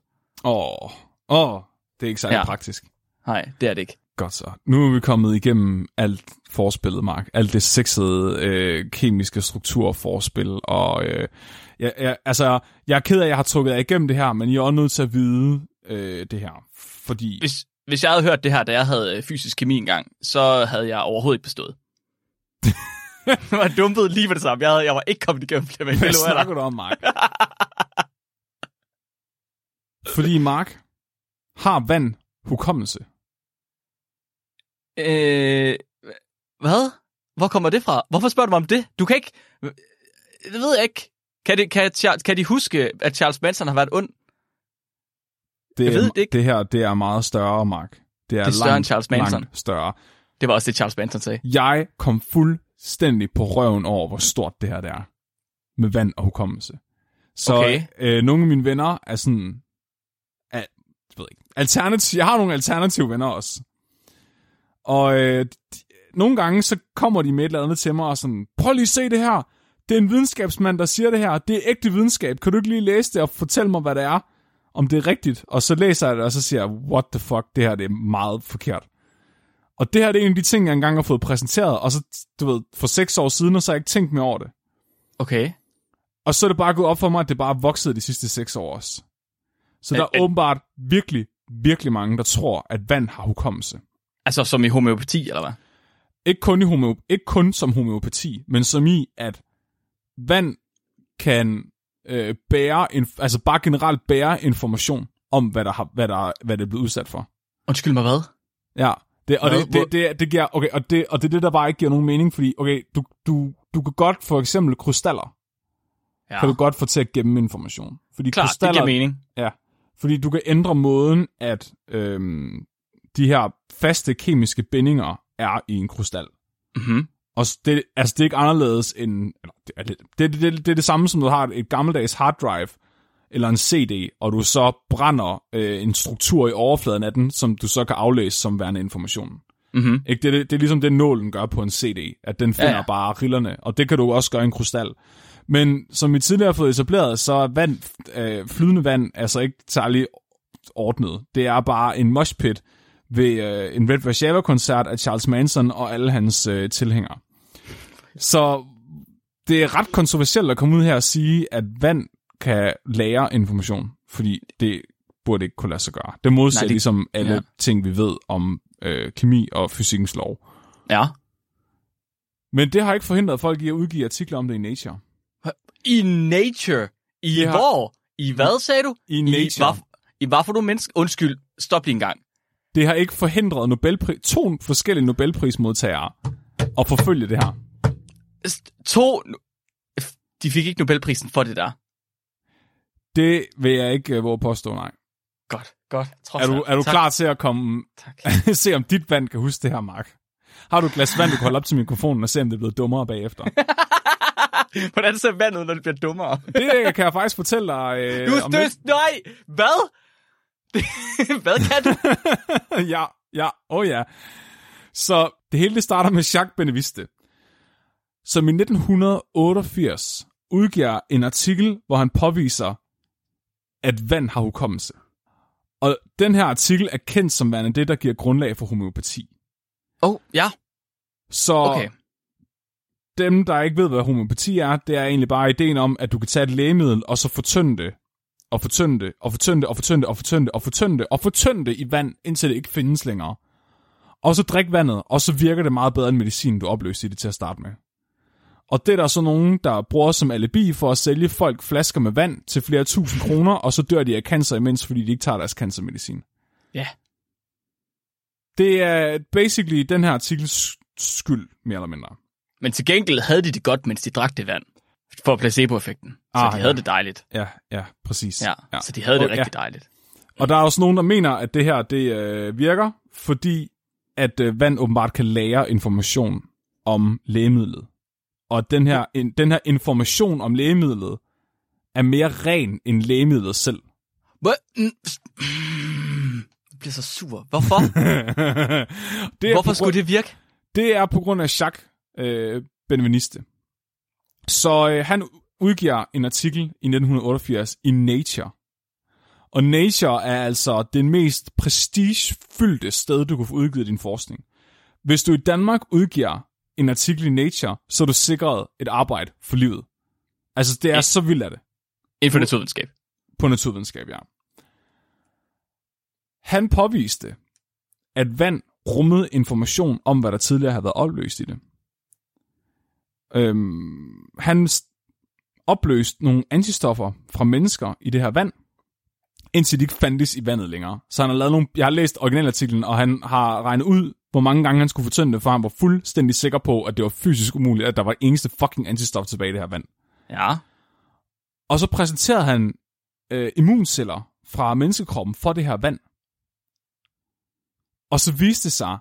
Åh, åh, det er ikke særlig Ja. praktisk. Nej, det er det ikke. Godt så. Nu er vi kommet igennem alt forspillet, Mark. Alt det sexede øh, kemiske strukturforspil. Og øh, jeg, jeg, altså, jeg er ked af, at jeg har trukket jer igennem det her, men jeg er også nødt til at vide øh, det her. Fordi Hvis, hvis jeg havde hørt det her, da jeg havde øh, fysisk kemi engang, så havde jeg overhovedet ikke bestået. jeg var dumpet lige med det samme. Jeg, havde, jeg var ikke kommet igennem det, men hvad det snakker du om, Mark? fordi Mark har vand hukommelse. Øh, hvad? Hvor kommer det fra? Hvorfor spørger du mig om det? Du kan ikke... Det ved jeg ikke. Kan, det, kan, kan de huske, at Charles Manson har været ond? Det, Jeg ved det ikke. det her det er meget større, Mark. Det er, Det er større langt, end Charles Manson. langt større. Det var også det, Charles Manson sagde. Jeg kom fuldstændig på røven over, hvor stort det her det er. Med vand og hukommelse. Så Okay. øh, nogle af mine venner er sådan... Er, jeg ved ikke, alternativ, jeg har nogle alternative venner også. Og øh, de, nogle gange, så kommer de med et eller andet til mig og sådan, prøv lige at se det her. Det er en videnskabsmand, der siger det her. Det er ægte videnskab. Kan du ikke lige læse det og fortælle mig, hvad det er? Om det er rigtigt. Og så læser jeg det, og så siger jeg, what the fuck, det her det er meget forkert. Og det her det er en af de ting, jeg engang har fået præsenteret, og så, du ved, for seks år siden, og så har jeg ikke tænkt mere over det. Okay. Og så er det bare gået op for mig, at det bare er vokset de sidste seks år også. Så Er- der er er- åbenbart virkelig, virkelig mange, der tror, at vand har hukommelse. Altså som i homeopati, eller hvad? Ikke kun, i homeo- ikke kun som homeopati, men som i, at vand kan øh, bære, inf- altså bare generelt bære information om, hvad der, har, hvad der, hvad det er blevet udsat for. Undskyld mig, hvad? Ja, det, og det, det, det, det, giver, okay, og det, og det er det, der bare ikke giver nogen mening, fordi, okay, du, du, du kan godt, for eksempel krystaller, Ja, kan du godt få til at gemme information. Fordi klart, det krystaller, giver mening. Ja, fordi du kan ændre måden, at øhm, de her faste kemiske bindinger er i en krystal. Mm-hmm. Og det, altså, det er ikke anderledes end... Det, er det, det, det, det, er det samme, som du har et gammeldags hard drive, eller en CD, og du så brænder øh, en struktur i overfladen af den, som du så kan aflæse som værende information. Mm-hmm. Ikke? Det, er det, det er ligesom det, nålen gør på en CD, at den finder ja. ja. bare rillerne, og det kan du også gøre i en krystal. Men som vi tidligere har fået etableret, så er vand, øh, flydende vand altså ikke særlig ordnet. Det er bare en moshpit ved øh, en Red Warszawa-koncert af Charles Manson og alle hans øh, tilhængere. Så det er ret kontroversielt at komme ud her og sige, at vand kan lære information, fordi det burde ikke kunne lade sig gøre. Det modsætter Nej, det- ligesom alle ja. ting, vi ved om øh, kemi og fysikkens lov. Ja. Men det har ikke forhindret folk i at udgive artikler om det i Nature. I Nature? I Det har- hvor? I hvad, sagde du? I I Nature. I hvad for nogle mennesker? Undskyld, stop lige en gang. Det har ikke forhindret Nobelpri- to forskellige Nobelprismodtagere at forfølge det her. To... De fik ikke Nobelprisen for det der. Det vil jeg ikke uh, våge påstå, nej. Godt, godt. Trods Er du, er du tak, klar til at komme... Tak. se om dit vand kan huske det her, Mark? Har du et glas vand, du kan holde op til mikrofonen og se, om det er blevet dummere bagefter? Hvordan ser vandet når det bliver dummere? Det kan jeg faktisk fortælle dig øh, Du om støst... Nej! Hvad? hvad kan du? ja, ja, oh ja. Så det hele det starter med Jacques Beneviste, som i 1988 udgiver en artikel, hvor han påviser, at vand har hukommelse. Og den her artikel er kendt som værende det, der giver grundlag for homeopati. Åh, oh, ja. Så Okay. dem, der ikke ved, hvad homeopati er, det er egentlig bare ideen om, at du kan tage et lægemiddel, og så fortynde det, og fortynde det, og fortynde det, og fortynde det, og fortynde det, og fortynde det, og fortynde det i vand, indtil det ikke findes længere. Og så drik vandet, og så virker det meget bedre end medicin, du opløser i det til at starte med. Og det er der så nogen, der bruger som alibi for at sælge folk flasker med vand til flere tusind kroner, og så dør de af cancer imens, fordi de ikke tager deres cancermedicin. Ja. Det er basically den her artikels skyld, mere eller mindre. Men til gengæld havde de det godt, mens de drak det vand. For placeboeffekten. Så Ah, de ja. havde det dejligt. Ja, ja, præcis. Ja, ja. så de havde det Og- rigtig dejligt. Og der er også nogen, der mener, at det her det øh, virker, fordi at øh, vand åbenbart kan lære information om lægemidlet. Og den her, in, den her information om lægemidlet er mere ren end lægemidlet selv. Hvad? Jeg bliver så sur. Hvorfor? det Hvorfor på skulle det virke? Det er på grund af Jacques øh, Benveniste. Så øh, han udgiver en artikel i 1988 i Nature. Og Nature er altså det mest prestigefyldte sted, du kan få udgivet din forskning. Hvis du i Danmark udgiver en artikel i Nature, så er du sikret et arbejde for livet. Altså, det er Ja. så vildt af det Inden for naturvidenskab. på naturvidenskab, ja. Han påviste, at vand rummede information om, hvad der tidligere havde været opløst i det. Øhm, han opløste nogle antistoffer fra mennesker i det her vand, indtil de ikke fandtes i vandet længere. Så han har lavet nogle, jeg har læst originalartiklen, og han har regnet ud, hvor mange gange han skulle fortynde det, for han var fuldstændig sikker på, at det var fysisk umuligt, at der var eneste fucking antistof tilbage i det her vand. Ja. Og så præsenterede han øh, immunceller fra menneskekroppen for det her vand. Og så viste det sig,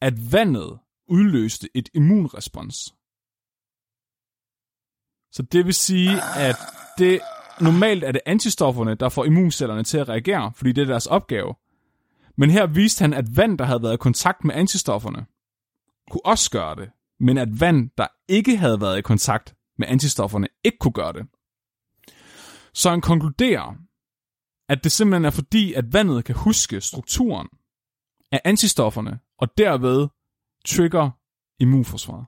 at vandet udløste et immunrespons. Så det vil sige, at det normalt er det antistofferne, der får immuncellerne til at reagere, fordi det er deres opgave. Men her viste han, at vand, der havde været i kontakt med antistofferne, kunne også gøre det, men at vand, der ikke havde været i kontakt med antistofferne, ikke kunne gøre det. Så han konkluderer, at det simpelthen er fordi, at vandet kan huske strukturen af antistofferne, og derved trigger immunforsvaret.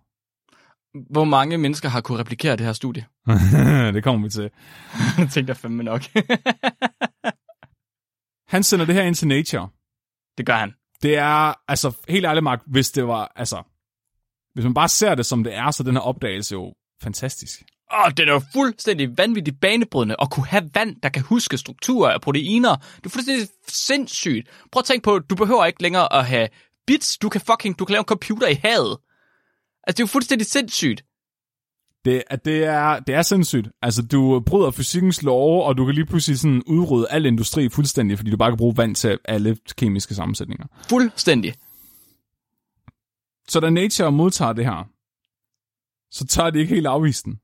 Hvor mange mennesker har kunne replikere det her studie? det kommer vi til. Jeg tænkte jeg fandme nok. Han sender det her ind til Nature. det gør han. Det er, altså, helt ærligt, Mark, hvis det var, altså, hvis man bare ser det, som det er, så den her opdagelse jo fantastisk. Åh, det er jo fuldstændig vanvittigt banebrydende at kunne have vand, der kan huske strukturer af proteiner. Det er fuldstændig sindssygt. Prøv at tænke på, du behøver ikke længere at have bits. Du kan fucking, du kan lave en computer i havet. Altså, det er jo fuldstændig sindssygt. Det, det, er, det er sindssygt. Altså, du bryder fysikkens love, og du kan lige pludselig sådan udrydde al industri fuldstændig, fordi du bare kan bruge vand til alle kemiske sammensætninger. Fuldstændig. Så da Nature modtager det her, så tager de ikke helt afvise den.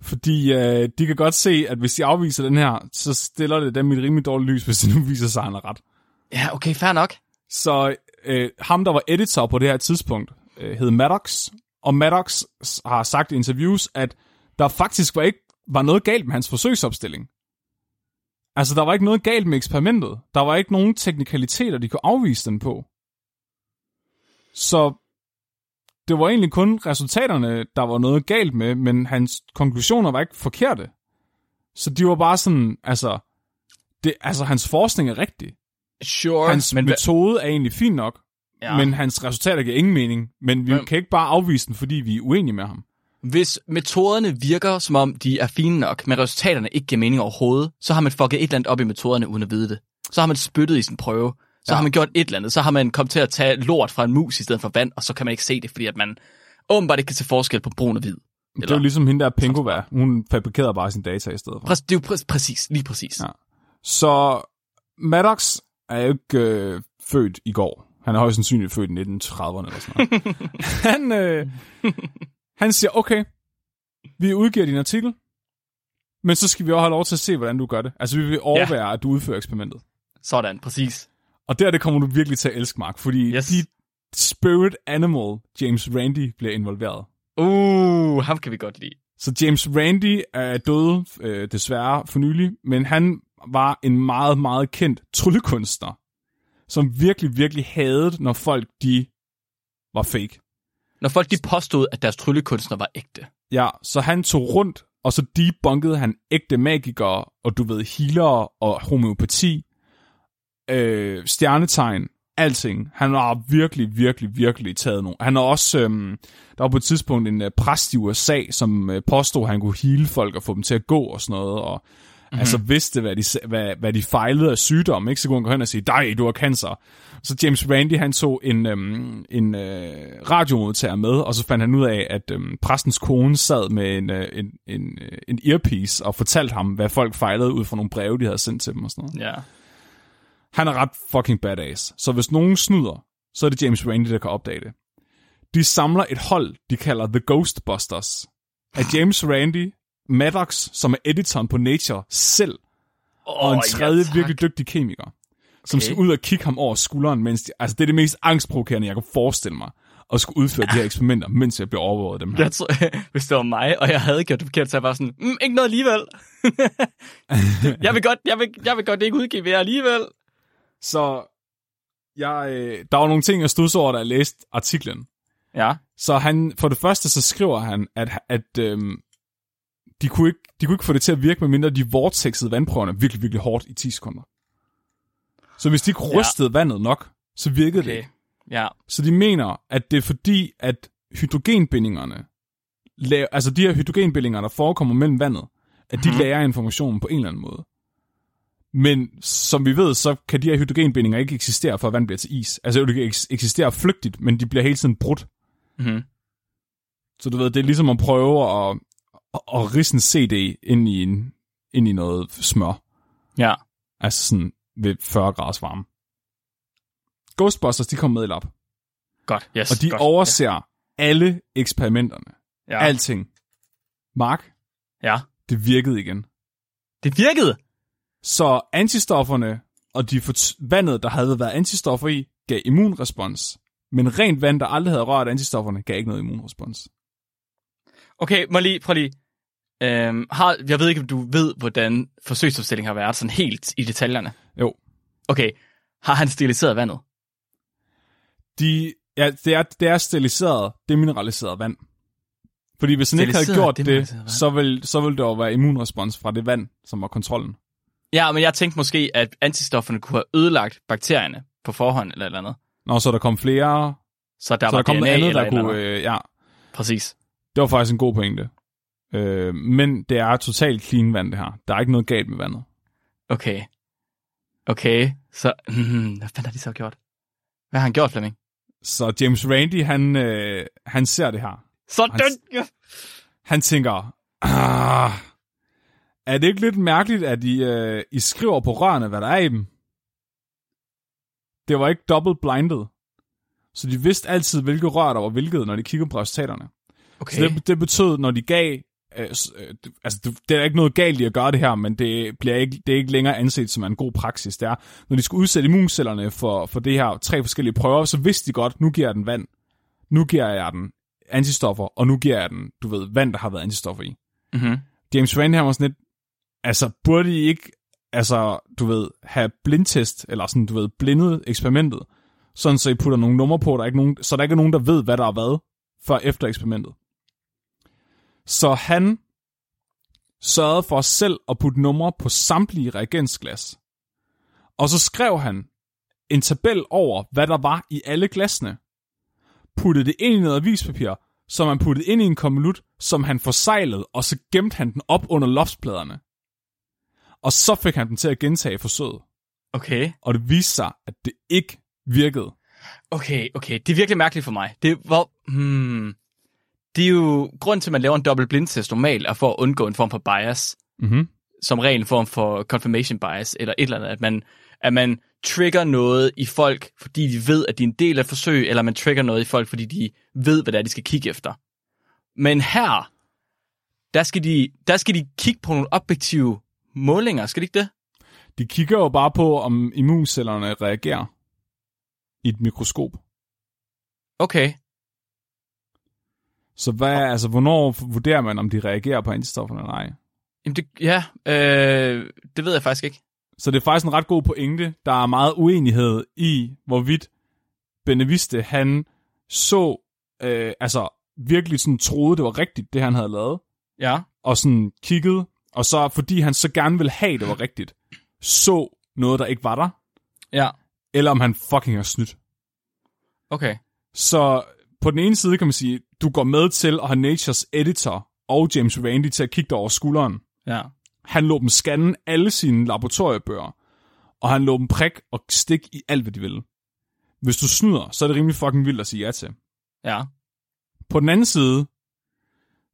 Fordi øh, de kan godt se, at hvis de afviser den her, så stiller det dem i et rimelig dårligt lys, hvis det nu viser sig, at han har ret. Ja, okay, fair nok. Så øh, ham, der var editor på det her tidspunkt, øh, hed Maddox, og Maddox har sagt i interviews, at der faktisk var ikke var noget galt med hans forsøgsopstilling. Altså, der var ikke noget galt med eksperimentet. Der var ikke nogen teknikaliteter, de kunne afvise den på. Så det var egentlig kun resultaterne, der var noget galt med, men hans konklusioner var ikke forkerte. Så de var bare sådan, altså, det, altså hans forskning er rigtig. Sure. Hans men, metode er egentlig fin nok, ja. men hans resultater giver ingen mening. Men vi Men- kan ikke bare afvise den, fordi vi er uenige med ham. Hvis metoderne virker, som om de er fine nok, men resultaterne ikke giver mening overhovedet, så har man fucket et eller andet op i metoderne, uden at vide det. Så har man spyttet i sin prøve. Så ja. har man gjort et eller andet. Så har man kommet til at tage lort fra en mus i stedet for vand, og så kan man ikke se det, fordi at man åbenbart ikke kan se forskel på brun og hvid. Det er jo ligesom hende der Pengova. Hun fabrikerede bare sin data i stedet for. Præ- det er jo præ- præcis, lige præcis. Ja. Så Maddox er jo ikke øh, født i går. Han er højst sandsynligt født i 1930'erne eller sådan noget. han, øh, han siger, okay, vi udgiver din artikel, men så skal vi også have lov til at se, hvordan du gør det. Altså, vi vil overvære, ja. at du udfører eksperimentet. Sådan, præcis. Og der det kommer du virkelig til at elske, Mark, fordi Yes. dit spirit animal, James Randi, bliver involveret. Uh, ham kan vi godt lide. Så James Randi er død øh, desværre for nylig, men han var en meget, meget kendt tryllekunstner, som virkelig, virkelig hadede, når folk de var fake. Når folk de påstod, at deres tryllekunstner var ægte. Ja, så han tog rundt, og så debunkede han ægte magikere, og du ved, healere og homeopati, øh, stjernetegn, alting. Han har virkelig, virkelig, virkelig taget nogle. Han har også, øhm, der var på et tidspunkt en øh, præst i USA, som øh, påstod, at han kunne heale folk og få dem til at gå og sådan noget, og mm-hmm. altså vidste, hvad de, hvad, hvad de fejlede af sygdom, ikke? Så kunne han gå hen og sige, dig, du har cancer. Så James Randi, han tog en, øhm, en øh, radiomodtager med, og så fandt han ud af, at øhm, præstens kone sad med en, øh, en, en, øh, en earpiece og fortalte ham, hvad folk fejlede ud fra nogle breve, de havde sendt til dem og sådan noget. Ja. Han er ret fucking badass. Så hvis nogen snyder, så er det James Randi, der kan opdage det. De samler et hold, de kalder The Ghostbusters. Af James Randi, Maddox, som er editoren på Nature selv, og en tredje ja, virkelig dygtig kemiker, som Okay. skal ud og kigge ham over skulderen, mens de, altså det er det mest angstprovokerende, jeg kan forestille mig, at skulle udføre de her eksperimenter, mens jeg bliver overvåget af dem her. Jeg tror, hvis det var mig, og jeg havde gjort det forkert, så jeg var sådan, mm, ikke noget alligevel. jeg, vil godt, jeg, vil, jeg vil godt ikke udgive jer alligevel. Så jeg, øh, der var nogle ting, jeg stod over, da jeg læste artiklen. Ja. Så han, for det første, så skriver han, at, at øhm, de, kunne ikke, de kunne ikke få det til at virke, medmindre de vortexede vandprøverne virkelig, virkelig hårdt i 10 sekunder. Så hvis de ikke Ja. rystede vandet nok, så virkede okay. det ikke. Ja. Så de mener, at det er fordi, at hydrogenbindingerne, la- altså de her hydrogenbindinger, der forekommer mellem vandet, at de Mhm. lærer informationen på en eller anden måde. Men som vi ved, så kan de her hydrogenbindinger ikke eksistere, før vand bliver til is. Altså det kan eks- eksistere flygtigt, men de bliver hele tiden brudt. Mm-hmm. Så du ved, det er ligesom at prøve at, at, at risse en CD ind i, en, ind i noget smør. Ja. Altså sådan ved 40 graders varme. Ghostbusters, de kom med i lab. Godt. Yes. Og de godt. overser ja. alle eksperimenterne. Ja. Alting. Mark, ja. det virkede igen. Det virkede. Så antistofferne og de vandet, der havde været antistoffer i, gav immunrespons. Men rent vand, der aldrig havde rørt antistofferne, gav ikke noget immunrespons. Okay, må lige, prøv lige. Øhm, har, jeg ved ikke, om du ved, hvordan forsøgsopstillingen har været sådan helt i detaljerne. Jo. Okay, har han steriliseret vandet? De, ja, det er, det er steriliseret, demineraliseret vand. Fordi hvis han ikke havde gjort det, så vil, så vil der jo være immunrespons fra det vand, som var kontrollen. Ja, men jeg tænkte måske, at antistofferne kunne have ødelagt bakterierne på forhånd eller eller andet. Nå, så der kom flere, Så der så var der kom DNA noget andet, der et eller kunne, andet. øh, ja, Præcis. det var faktisk en god pointe. Øh, men det er totalt clean vand, det her. Der er ikke noget galt med vandet. Okay. Okay, så... Hmm, hvad fanden har de så gjort? Hvad har han gjort, Flemming? Så James Randi, han, øh, han ser det her. Sådan! Ja. Han tænker, ah, er det ikke lidt mærkeligt, at I, øh, I skriver på rørene, hvad der er i dem? Det var ikke double blinded. Så de vidste altid, hvilke rør der var hvilket, når de kiggede på resultaterne. Okay. Så det, det betød, når de gav... Øh, øh, altså, det, er ikke noget galt i at gøre det her, men det, bliver ikke, det er ikke længere anset som en god praksis. Det er, når de skulle udsætte immuncellerne for, for det her tre forskellige prøver, så vidste de godt, nu giver jeg den vand, nu giver jeg den antistoffer, og nu giver jeg den, du ved, vand, der har været antistoffer i. Mm-hmm. James Randi, han var sådan lidt, altså, burde I ikke, altså, du ved, have blindtest, eller sådan, du ved, blindet eksperimentet, sådan så I putter nogle numre på, der er ikke nogen, så der ikke er nogen, der ved, hvad der er hvad, før efter eksperimentet. Så han sørgede for selv at putte numre på samtlige reagensglas. Og så skrev han en tabel over, hvad der var i alle glasene. Puttede det ind i noget avispapir, som han puttede ind i en konvolut, som han forseglede, og så gemte han den op under loftspladerne. Og så fik han den til at gentage forsøget. Okay. Og det viste sig, at det ikke virkede. Okay, okay. Det er virkelig mærkeligt for mig. Det hvor, hmm, det er jo grund til, at man laver en dobbelt blindtest normalt, er for at undgå en form for bias. Mm-hmm. Som ren form for confirmation bias, eller et eller andet. At man, at man trigger noget i folk, fordi de ved, at de er en del af et forsøg, eller man trigger noget i folk, fordi de ved, hvad det er, de skal kigge efter. Men her, der skal de, der skal de kigge på nogle objektive målinger, skal de ikke det? De kigger jo bare på, om immuncellerne reagerer i et mikroskop. Okay. Så hvad, altså, hvornår vurderer man, om de reagerer på antistofferne eller ej? Jamen det, ja, øh, det ved jeg faktisk ikke. Så det er faktisk en ret god pointe. Der er meget uenighed i, hvorvidt Beneviste, han så, øh, altså virkelig sådan troede, det var rigtigt, det han havde lavet, Ja. og sådan kiggede, og så fordi han så gerne ville have, det var rigtigt, så noget, der ikke var der, Ja. eller om han fucking har snydt. Okay. Så på den ene side kan man sige, du går med til at have Natures editor og James Randi til at kigge dig over skulderen. Ja. Han lå dem scanne alle sine laboratoriebøger, og han lå dem prik og stik i alt, hvad de ville. Hvis du snyder, så er det rimelig fucking vildt at sige ja til. Ja. På den anden side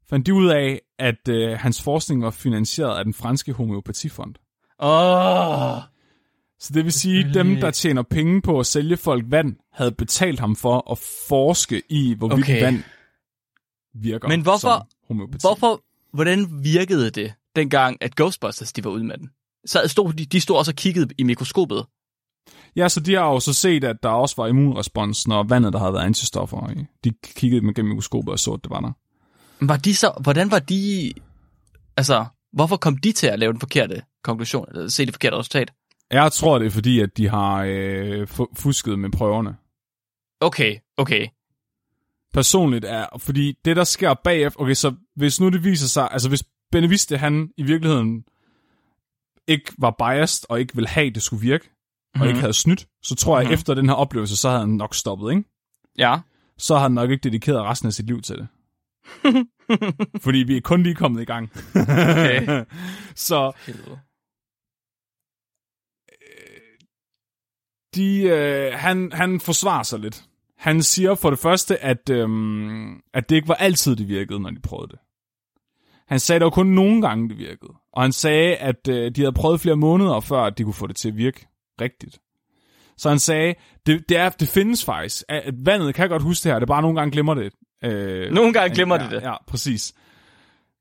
fandt de ud af, at øh, hans forskning var finansieret af den franske homeopatifond. Åh. Oh. Så det vil sige, dem, der tjener penge på at sælge folk vand, havde betalt ham for at forske i, hvorvidt okay. vand virker Men hvorfor- som homeopati. Hvorfor, hvordan virkede det, dengang at Ghostbusters, de var ude med den? Så stod, de, de stod også og kiggede i mikroskopet. Ja, så de har jo så set, at der også var immunrespons, når vandet, der havde været antistoffer i. De kiggede med gennem mikroskopet og så, at det var der. Var de så, hvordan var de, altså, hvorfor kom de til at lave den forkerte konklusion, eller se det forkerte resultat? Jeg tror, det er fordi, at de har øh, fu- fusket med prøverne. Okay, okay. Personligt er, fordi det, der sker bagefter... Okay, så hvis nu det viser sig... Altså, hvis Beneviste, han i virkeligheden ikke var biased, og ikke ville have, at det skulle virke, mm-hmm. og ikke havde snydt, så tror jeg, Mhm. mm-hmm. efter den her oplevelse, så havde han nok stoppet, ikke? Ja. Så har han nok ikke dedikeret resten af sit liv til det. fordi vi er kun lige kommet i gang. Okay. så de, øh, han, han forsvarer sig lidt. Han siger for det første, at, øhm, at det ikke var altid, det virkede, når de prøvede det. Han sagde, at det var kun nogle gange, det virkede. Og han sagde, at øh, de havde prøvet flere måneder, før at de kunne få det til at virke rigtigt. Så han sagde, det, det, er, det findes faktisk. At, vandet kan godt huske det her, det er bare nogle gange glemmer det. Øh, Nogle gange glemmer ja, de det. Ja, præcis.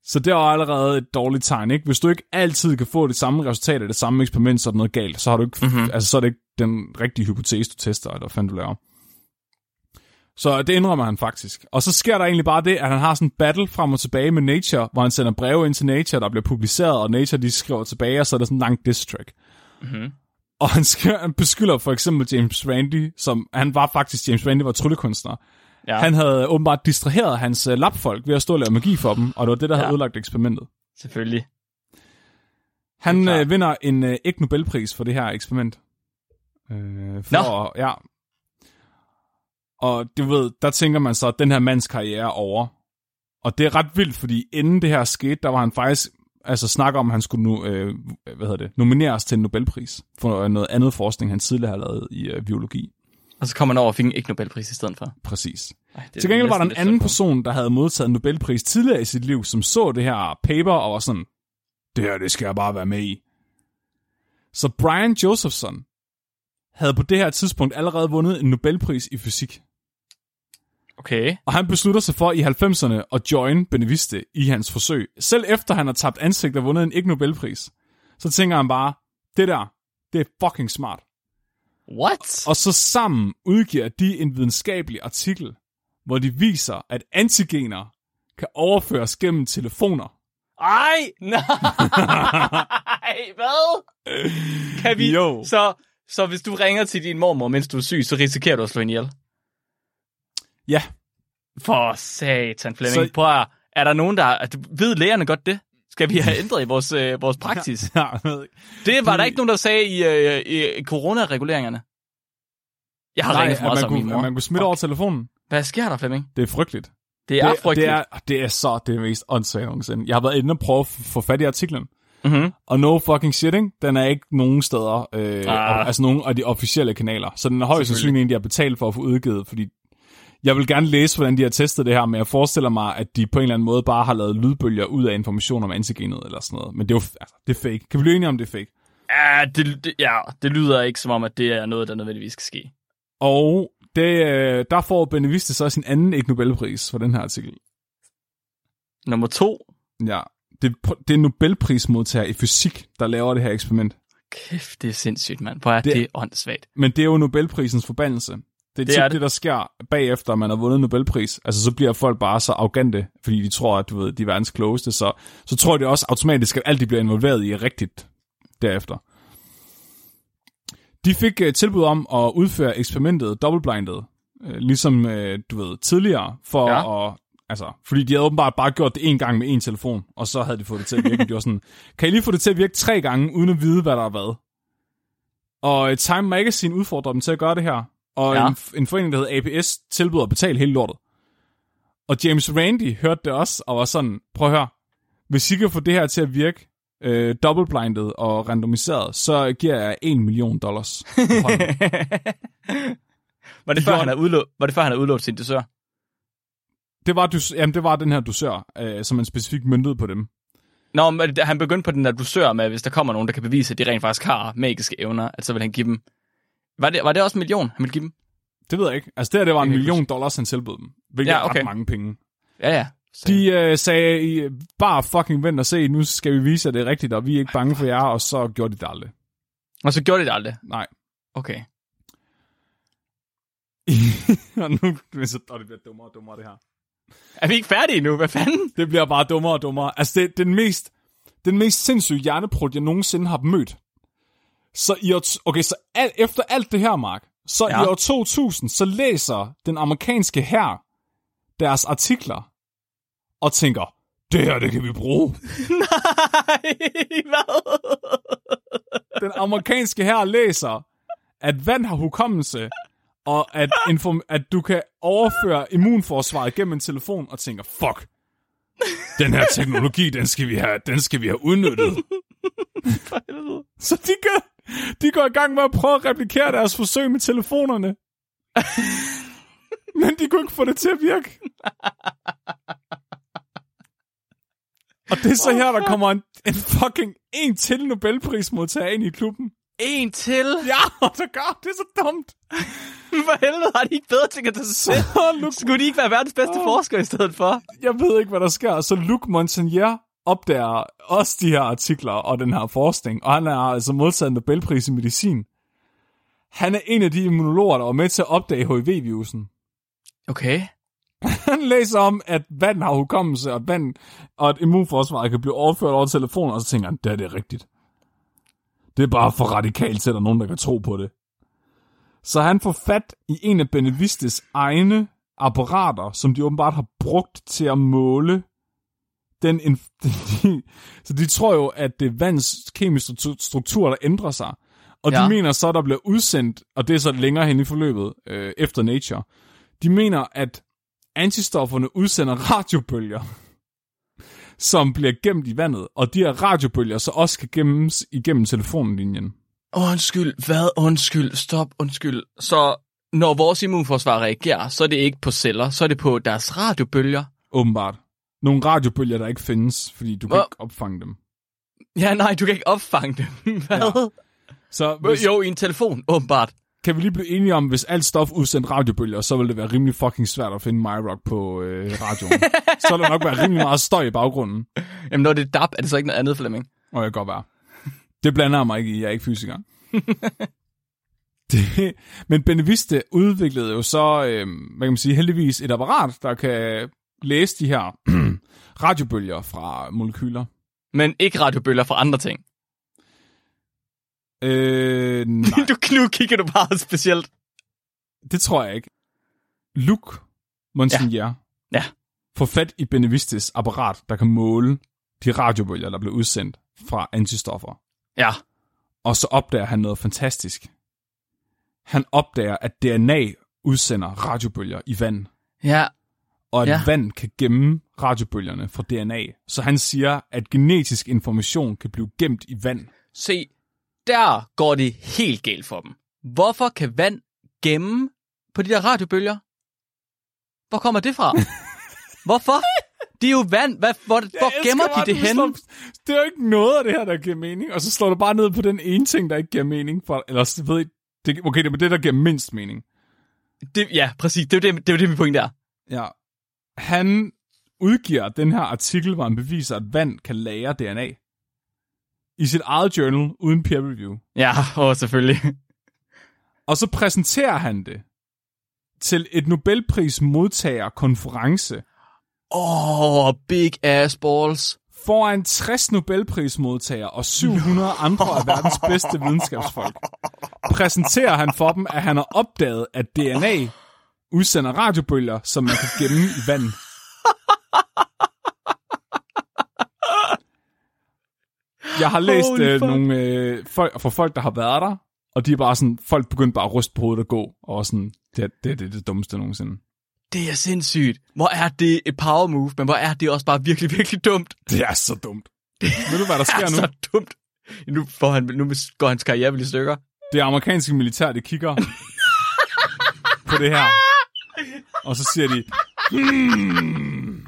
Så det er allerede et dårligt tegn, ikke? Hvis du ikke altid kan få det samme resultat af det samme eksperiment, så er der noget galt. Så, har du ikke, mm-hmm. altså, så er det ikke den rigtige hypotese, du tester, eller hvad fanden du laver. Så det indrømmer han faktisk. Og så sker der egentlig bare det, at han har sådan en battle frem og tilbage med Nature, hvor han sender breve ind til Nature, der bliver publiceret, og Nature de skriver tilbage, og så er der sådan en lang diss track. Mm-hmm. Og han, skriver, han beskylder for eksempel James Randi, som han var faktisk, James Randi var tryllekunstner. Ja. Han havde åbenbart distraheret hans uh, labfolk ved at stå og lave magi for dem, og det var det, der ja. Havde ødelagt eksperimentet. Selvfølgelig. Han øh, vinder en øh, ikke Nobelpris for det her eksperiment. Øh, for, ja. Og du ved, der tænker man så, at den her mands karriere er over. Og det er ret vildt, fordi inden det her skete, der var han faktisk altså snakker om, at han skulle nu, øh, hvad hedder det, nomineres til en Nobelpris for noget andet forskning, han tidligere har lavet i øh, biologi. Og så kom han over og fik en ikke Nobelpris i stedet for. Præcis. Ej, Til gengæld var der en anden person, der havde modtaget en Nobelpris tidligere i sit liv, som så det her paper og var sådan, det her, det skal jeg bare være med i. Så Brian Josephson havde på det her tidspunkt allerede vundet en Nobelpris i fysik. Okay. Og han beslutter sig for i 90'erne at join Beneviste i hans forsøg. Selv efter han har tabt ansigt og vundet en ikke Nobelpris, så tænker han bare, det der, det er fucking smart. What? Og så sammen udgiver de en videnskabelig artikel, hvor de viser, at antigener kan overføres gennem telefoner. Ej, nej, hvad? Kan vi? Jo. Så, så hvis du ringer til din mormor, mens du er syg, så risikerer du at slå hende ihjel? Ja, For satan, Flemming. Så-. Prøv at, er der nogen, der... at- Ved lægerne godt det? Skal vi have ændret i vores, øh, vores praksis? ja jeg ved ikke. Det var De- der ikke nogen, der sagde i, øh, i coronareguleringerne. Jeg har Nej, ringet for meget man, sammen min kunne, mor. man kunne smitte Fuck. over telefonen. Hvad sker der, Flemming? Det er frygteligt. Det er det, frygteligt. det, er, det er så det mest åndssvagt nogensinde. Jeg har været inde og prøve at få fat i artiklen, Mm-hmm. og no fucking shit, ikke? Den er ikke nogen steder, øh, Ah. altså nogen af de officielle kanaler. Så den er højst sandsynligt en, de har betalt for at få udgivet, fordi jeg vil gerne læse, hvordan de har testet det her, men jeg forestiller mig, at de på en eller anden måde bare har lavet lydbølger ud af information om antigenet eller sådan noget. Men det er jo altså, det er fake. Kan vi blive enige om, det er fake? Ja, det, det, ja, det lyder ikke som om, at det er noget, der nødvendigvis skal ske. Og det, øh, der får Beneviste så sin anden ikke Nobelpris for den her artikel. Nummer to. Ja, det, det er Nobelprismodtager i fysik, der laver det her eksperiment. Kæft, det er sindssygt, mand. Hvor er Det- det, det åndssvagt. Men det er jo Nobelprisens forbandelse. Det er Det tit er det, det. der sker bagefter, man har vundet Nobelpris. Altså, så bliver folk bare så arrogante, fordi de tror, at du ved, de er verdens klogeste. Så, så tror de også automatisk, at alt, de bliver involveret i, er rigtigt derefter. De fik uh, tilbud om at udføre eksperimentet dobbeltblindet, uh, ligesom uh, du ved, tidligere, for Ja. at Altså, fordi de havde åbenbart bare gjort det en gang med en telefon, og så havde de fået det til at virke. De var sådan, kan I lige få det til at virke tre gange, uden at vide, hvad der er hvad? Og øh, Time Magazine udfordrer dem til at gøre det her. Og Ja. en, en forening, der hedder APS, tilbyder at betale hele lortet. Og James Randi hørte det også, og var sådan, prøv at høre, hvis I kan få det her til at virke øh, doubleblinded og randomiseret, så giver jeg 1 million dollars. på hånden." Var det, De før, han havde udlå- var det før, han havde udlånt sin dusør? det, var, dus, jamen, det var den her dusør, øh, som en specifik møntede på dem. Nå, men han begyndte på den der dusør med, at hvis der kommer nogen, der kan bevise, at de rent faktisk har magiske evner, at så vil han give dem... Var det, var det også en million, han ville give dem? Det ved jeg ikke. Altså det her, det var en Det million dollars, han tilbød dem. Hvilket Ja, okay. er ret mange penge. Ja, ja. Så, De øh, sagde, bare fucking vent og se, nu skal vi vise, at det er rigtigt, og vi er ikke bange for jer, og så gjorde de det aldrig. Og så gjorde de det aldrig. Nej. Okay. og nu bliver så, og det bliver dummere og dummere, det her. Er vi ikke færdige nu? Hvad fanden? Det bliver bare dummere og dummere. Altså, det er den mest, den mest sindssyge hjerneprut, jeg nogensinde har mødt. Så i år, okay, så al, efter alt det her, Mark, så. Ja. i år 2000, så læser den amerikanske her deres artikler og tænker, det her, det kan vi bruge. Nej, hvad? Den amerikanske her læser, at vand har hukommelse, og at, inform- at du kan overføre immunforsvaret gennem en telefon, og tænker, fuck, den her teknologi, den skal vi have, den skal vi have udnyttet. Så de går, de går i gang med at prøve at replikere deres forsøg med telefonerne. Men de kunne ikke få det til at virke. Og det er så her, der kommer en, en fucking en til Nobelprismodtager ind i klubben. En til? Ja, der gør det er så dumt. For helvede, har de ikke bedre ting at tage sig selv? Så Skulle de ikke være verdens bedste forskere i stedet for? jeg ved ikke, hvad der sker. Så Luc Montagnier opdager også de her artikler og den her forskning, og han har altså modtaget Nobelpris i medicin. Han er en af de immunologer, der var med til at opdage HIV-virusen. Okay. Han læser om, at vand har hukommelse, og, vand, og at immunforsvaret kan blive overført over telefonen, og så tænker han, det er det rigtigt. Det er bare for radikalt til, at der er nogen, der kan tro på det. Så han får fat i en af Benevistes egne apparater, som de åbenbart har brugt til at måle den... De, så de tror jo, at det er vands kemiske stru- struktur, der ændrer sig. Og. Ja. de mener så, der bliver udsendt, og det er så længere hen i forløbet, øh, efter Nature, de mener, at antistofferne udsender radiobølger, som bliver gemt i vandet, og de her radiobølger så også kan gemmes igennem telefonlinjen. Undskyld, hvad? Undskyld, stop, undskyld. Så når vores immunforsvar reagerer, så er det ikke på celler, så er det på deres radiobølger. Åbenbart. Nogle radiobølger, der ikke findes, fordi du kan Hvor- ikke opfange dem. Ja, nej, du kan ikke opfange dem. Hvad? Ja. Så hvis, Jo, i en telefon, åbenbart. kan vi lige blive enige om, hvis alt stof udsendte radiobølger, så vil det være rimelig fucking svært at finde MyRock på øh, radioen. så vil der nok være rimelig meget støj i baggrunden. Jamen, når det er DAB, er det så ikke noget andet, Flemming? Og jeg kan godt være. Det blander mig ikke i, jeg er ikke fysiker. det, men Beneviste udviklede jo så, øh, hvad kan man sige, heldigvis et apparat, der kan læse de her radiobølger fra molekyler. Men ikke radiobølger fra andre ting. Øh, nej, Du, nu kigger du bare specielt. det tror jeg ikke. Luc Monsignor Ja. Ja. får fat i Benevistes apparat, der kan måle de radiobølger, der bliver udsendt fra antistoffer. Ja. Og så opdager han noget fantastisk. Han opdager, at DNA udsender radiobølger i vand. Ja. Og at Ja. vand kan gemme radiobølgerne fra DNA. Så han siger, at genetisk information kan blive gemt i vand. Se, der går det helt galt for dem. Hvorfor kan vand gemme på de der radiobølger? Hvor kommer det fra? Hvorfor? Det er jo vand. Hvad, hvor hvor gemmer de det henne? Det er jo ikke noget af det her, der giver mening. Og så slår du bare ned på den ene ting, der ikke giver mening. For, eller ved ikke, det, okay, det er det, der giver mindst mening. Det, ja, præcis. Det er jo det, det, er jo det min point der. Ja. Han udgiver den her artikel, hvor han beviser, at vand kan lære DNA. I sit eget journal, uden peer review. Ja, åh, selvfølgelig. Og så præsenterer han det til et Nobelpris modtager konference Åh, oh, big ass balls. foran 60 Nobelprismodtagere og 700 andre af verdens bedste videnskabsfolk. Præsenterer han for dem, at han har opdaget, at DNA udsender radiobølger, som man kan gemme i vand. Jeg har læst øh, nogle øh, folk, fra folk, der har været der, og de er bare sådan, folk begyndte bare at ryste på hovedet og gå, og sådan, det, er- det, det det dummeste nogensinde. Det er sindssygt. Hvor er det et power move, men hvor er det også bare virkelig, virkelig dumt. Det er så dumt. Ved du, hvad der sker Det er nu? så dumt. Nu, får han, nu går hans karriere vel i stykker. Det amerikanske militær, det kigger på det her. Og så siger de, hmm,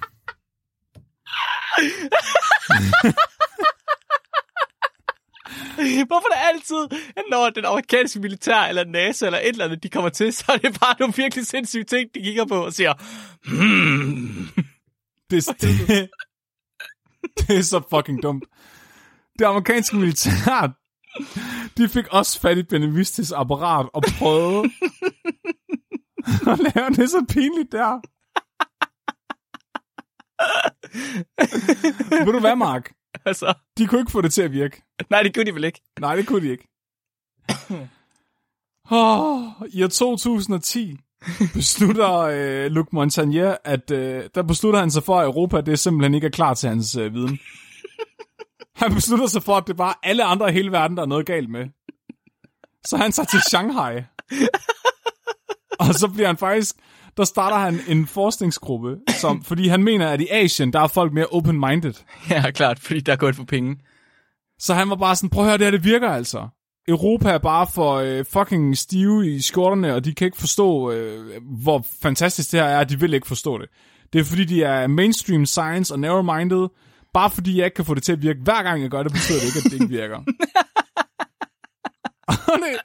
Hvorfor det altid, når den amerikanske militær, eller NASA, eller et eller andet, de kommer til, så er det bare nogle virkelig sindssyge ting, de kigger på og siger, hmm. det, det, det er så fucking dumt. Det amerikanske militær, de fik også fat i Benevistis apparat og prøvede at lave det så pinligt der. Ved du hvad, Mark? Altså, De kunne ikke få det til at virke. nej, det kunne de vel ikke. Nej, det kunne de ikke. Oh, I år 2010 beslutter øh, Luc Montagnier, at øh, der beslutter han sig for, at Europa det simpelthen ikke er klar til hans øh, viden. Han beslutter sig for, at det er bare alle andre i hele verden, der er noget galt med. Så han tager til Shanghai. Og så bliver han faktisk, der starter han en forskningsgruppe, som, fordi han mener, at i Asien, der er folk mere open-minded. Ja, klart, fordi der er gået for penge. Så han var bare sådan, prøv at høre, det her, det virker altså. Europa er bare for øh, fucking stive i skjorterne, og de kan ikke forstå, øh, hvor fantastisk det her er, de vil ikke forstå det. Det er fordi, de er mainstream science og narrow-minded. Bare fordi jeg ikke kan få det til at virke hver gang jeg gør det, betyder det ikke, at det ikke virker. Og det...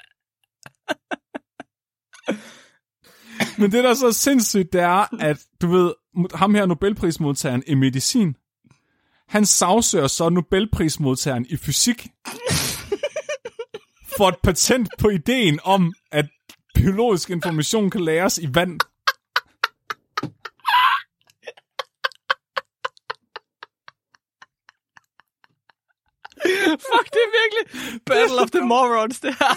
Men det, der er så sindssygt, det er, at du ved, ham her Nobelprismodtageren i medicin, han sagsøger så Nobelprismodtageren i fysik for et patent på ideen om, at biologisk information kan læres i vand. Fuck, det er virkelig Battle of the Morons, det her.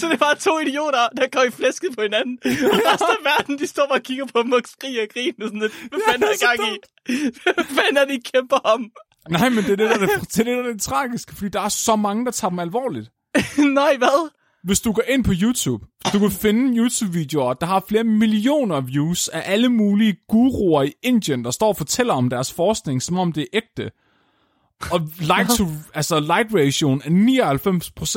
Så det var to idioter, der går i flæsket på hinanden. Og resten af verden, de står bare og kigger på dem og skriger og griner. Sådan lidt, hvad fanden er der er gang i? Hvad fanden er det, I kæmper om? Nej, men det er det, der er det, det, der er det tragiske, fordi der er så mange, der tager dem alvorligt. Nej, hvad? Hvis du går ind på YouTube, du kan finde YouTube-videoer, der har flere millioner views af alle mulige guruer i Indien, der står og fortæller om deres forskning, som om det er ægte. Og like to, altså light ratioen er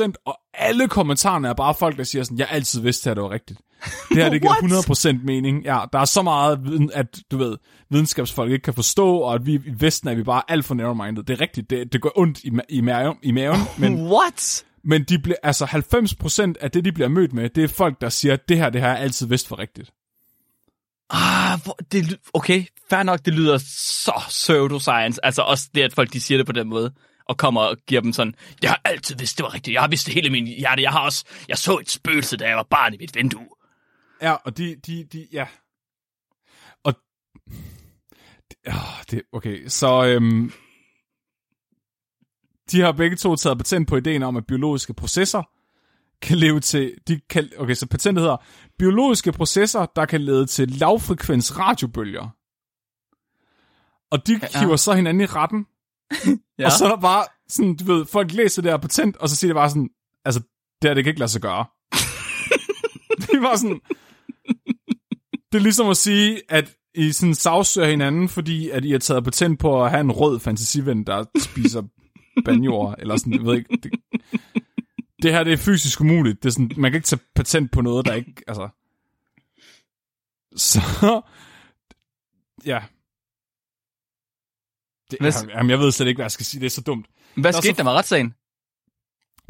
99%, og alle kommentarerne er bare folk, der siger sådan, jeg altid vidste, at det var rigtigt. Det her, det giver 100% mening. Ja, der er så meget at du ved, videnskabsfolk ikke kan forstå, og at vi i Vesten er vi bare alt for narrow-minded. Det er rigtigt, det, det går ondt i, ma- i, maven, i maven, men What? men de bliver, altså 90% af det, de bliver mødt med, det er folk, der siger, at det her, det har jeg altid vidst for rigtigt. Ah, hvor, det, okay, fair nok, det lyder så pseudoscience. Altså også det, at folk de siger det på den måde, og kommer og giver dem sådan, jeg har altid vidst, det var rigtigt. Jeg har vidst det hele min hjerte. Jeg har også, jeg så et spøgelse, da jeg var barn i mit vindue. Ja, og de, de, de, ja. Og, ja, det, okay, så, øhm, de har begge to taget patent på ideen om, at biologiske processer kan leve til, de kan, okay, så patentet hedder, biologiske processer, der kan lede til lavfrekvens radiobølger. Og de Ja. hiver så hinanden i retten, Ja. Og så er der bare sådan, du ved, folk læser det her patent, og så siger det bare sådan, altså, det her, det kan ikke lade sig gøre. det var sådan, det er ligesom at sige, at I sådan sagsøger hinanden, fordi at I har taget patent på at have en rød fantasiven, der spiser banjord, eller sådan, jeg ved ikke. Det, det her, det er fysisk umuligt. Det er sådan, man kan ikke tage patent på noget, der ikke, altså... Så... Ja. Det, Hvad- jamen, jeg ved slet ikke, hvad jeg skal sige. Det er så dumt. Hvad Nå, skete så- der med retssagen?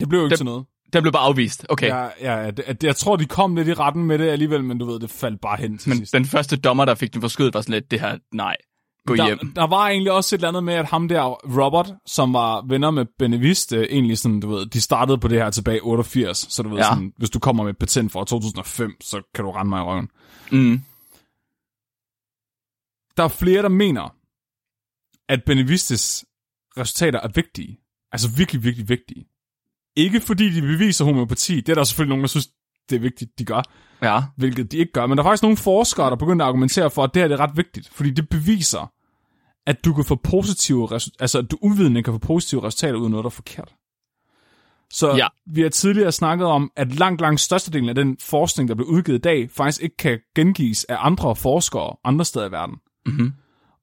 Det blev jo ikke Det- til noget. Den blev bare afvist. Okay. Ja, ja, det, at- jeg tror, de kom lidt i retten med det alligevel, men du ved, det faldt bare hen til Men sidst. den første dommer, der fik den forskydet, var sådan lidt, det her, nej, gå der, hjem. der var egentlig også et eller andet med, at ham der, Robert, som var venner med Beneviste, egentlig sådan, du ved, de startede på det her tilbage i 88, så du ved, Ja. sådan, hvis du kommer med et patent fra 2005, så kan du rende mig i røven. Mm. Der er flere, der mener, at Benevistes resultater er vigtige. Altså virkelig, virkelig vigtige. Ikke fordi de beviser homopati, det er der selvfølgelig nogen, der synes, det er vigtigt, de gør, Ja. hvilket de ikke gør. Men der er faktisk nogle forskere, der begynder at argumentere for, at det her det er ret vigtigt, fordi det beviser, at du kan få positive altså at du uvidende kan få positive resultater ud af noget, der er forkert. Så Ja. vi har tidligere snakket om, at langt, langt størstedelen af den forskning, der bliver udgivet i dag, faktisk ikke kan gengives af andre forskere andre steder i verden. Mm-hmm.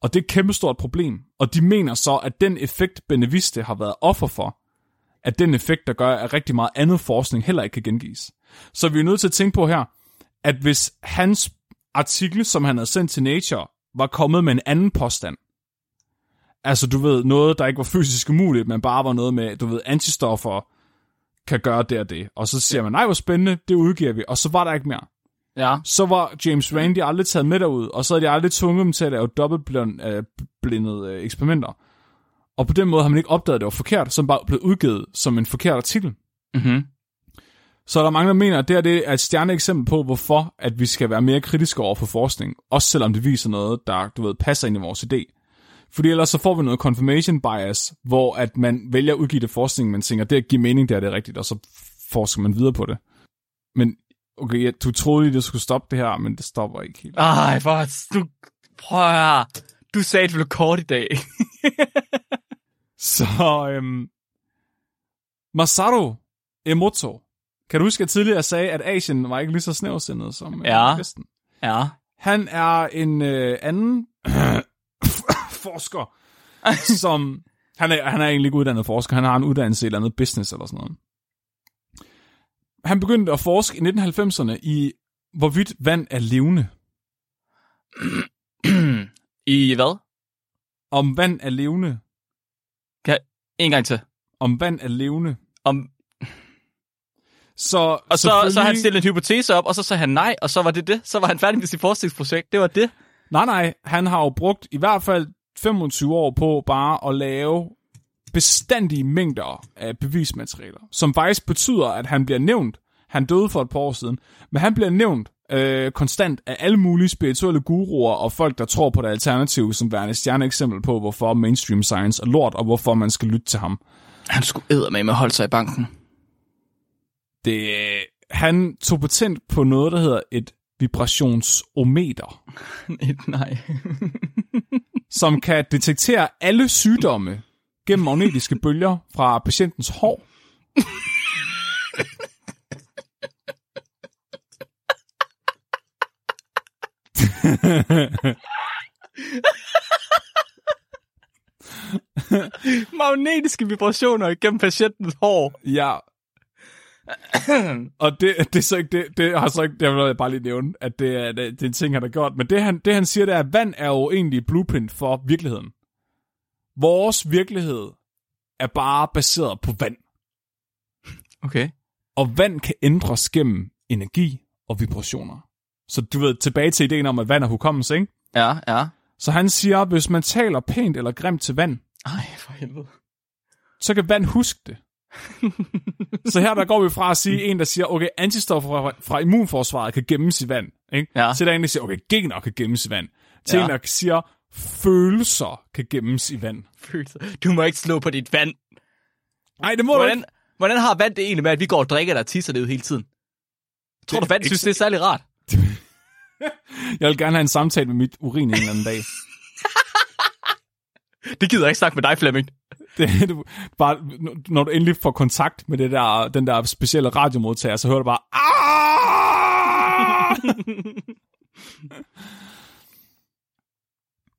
Og det er et kæmpestort problem. Og de mener så, at den effekt, Beneviste har været offer for, at den effekt, der gør, at rigtig meget andet forskning heller ikke kan gengives. Så vi er nødt til at tænke på her, at hvis hans artikel, som han havde sendt til Nature, var kommet med en anden påstand, altså du ved, noget, der ikke var fysisk muligt, men bare var noget med, du ved, antistoffer kan gøre det og det. Og så siger man, nej, hvor spændende, det udgiver vi. Og så var der ikke mere Ja. så var James Randi aldrig taget med derud, og så havde de aldrig tvunget dem til at lave dobbeltblindede øh, eksperimenter. Og på den måde har man ikke opdaget, at det var forkert, som bare blev udgivet som en forkert artikel. Mm-hmm. Så er der mange, der mener, at det her det er et stjerneeksempel på, hvorfor at vi skal være mere kritiske over for forskning, også selvom det viser noget, der du ved, passer ind i vores idé. Fordi ellers så får vi noget confirmation bias, hvor at man vælger at udgive det forskning, man tænker, det giver mening, det er det rigtigt, og så forsker man videre på det. Men okay, ja, du troede lige, det skulle stoppe det her, men det stopper ikke helt. Ej, for du... Prøv at. Du sagde, det blev kort i dag. Så, øhm, Masaru Emoto. Kan du huske, at jeg tidligere sagde, at Asien var ikke lige så snæversindet som øh, Ja. Vesten? ja. Han er en øh, anden forsker, som... Han er, han er egentlig ikke uddannet forsker. Han har en uddannelse i et eller andet business eller sådan noget. Han begyndte at forske i 1990'erne i, hvorvidt vand er levende. I hvad? Om vand er levende. En gang til. Om vand er levende. Om, Så, og så, så selvfølgelig- han stillet en hypotese op, og så sagde han nej, og så var det det. Så var han færdig med sit forskningsprojekt. Det var det. Nej, nej, han har jo brugt i hvert fald 25 år på bare at lave bestandige mængder af bevismaterialer, som faktisk betyder, at han bliver nævnt. Han døde for et par år siden, men han bliver nævnt øh, konstant af alle mulige spirituelle guruer og folk, der tror på det alternativ, som værende stjerneeksempel på, hvorfor mainstream science er lort, og hvorfor man skal lytte til ham. Han skulle æde med med at holde sig i banken. Det, han tog patent på noget, der hedder et vibrationsometer. nej. som kan detektere alle sygdomme gennem magnetiske bølger fra patientens hår. Magnetiske vibrationer igennem patientens hår. Ja. Og det, det er så ikke det, det har så ikke, det vil jeg bare lige nævne, at det er, det, det er en ting, han har gjort. Men det han, det han siger, det er, at vand er jo egentlig blueprint for virkeligheden. Vores virkelighed er bare baseret på vand. Okay. Og vand kan ændres gennem energi og vibrationer. Så du ved, tilbage til ideen om, at vand er hukommelse, ikke? Ja, ja. Så han siger, at hvis man taler pænt eller grimt til vand, Ej, for helvede. så kan vand huske det. så her der går vi fra at sige en, der siger, okay, antistoffer fra, fra immunforsvaret kan gemmes i vand. Ikke? Ja. Til der er en, der siger, okay, gener kan gemmes i vand. Til Ja. en, der siger, følelser kan gemmes i vand. Følelser. Du må ikke slå på dit vand. Nej, det må du Hvordan, ikke. hvordan har vand det egentlig med, at vi går og drikker det og tisser det ud hele tiden? Tror Det- du, vand synes, det er særlig rart? Jeg vil gerne have en samtale med mit urin en eller anden dag. Det gider jeg ikke snakke med dig, Flemming. Det, du, bare, når du endelig får kontakt med det der, den der specielle radiomodtager, så hører du bare, "Ah!"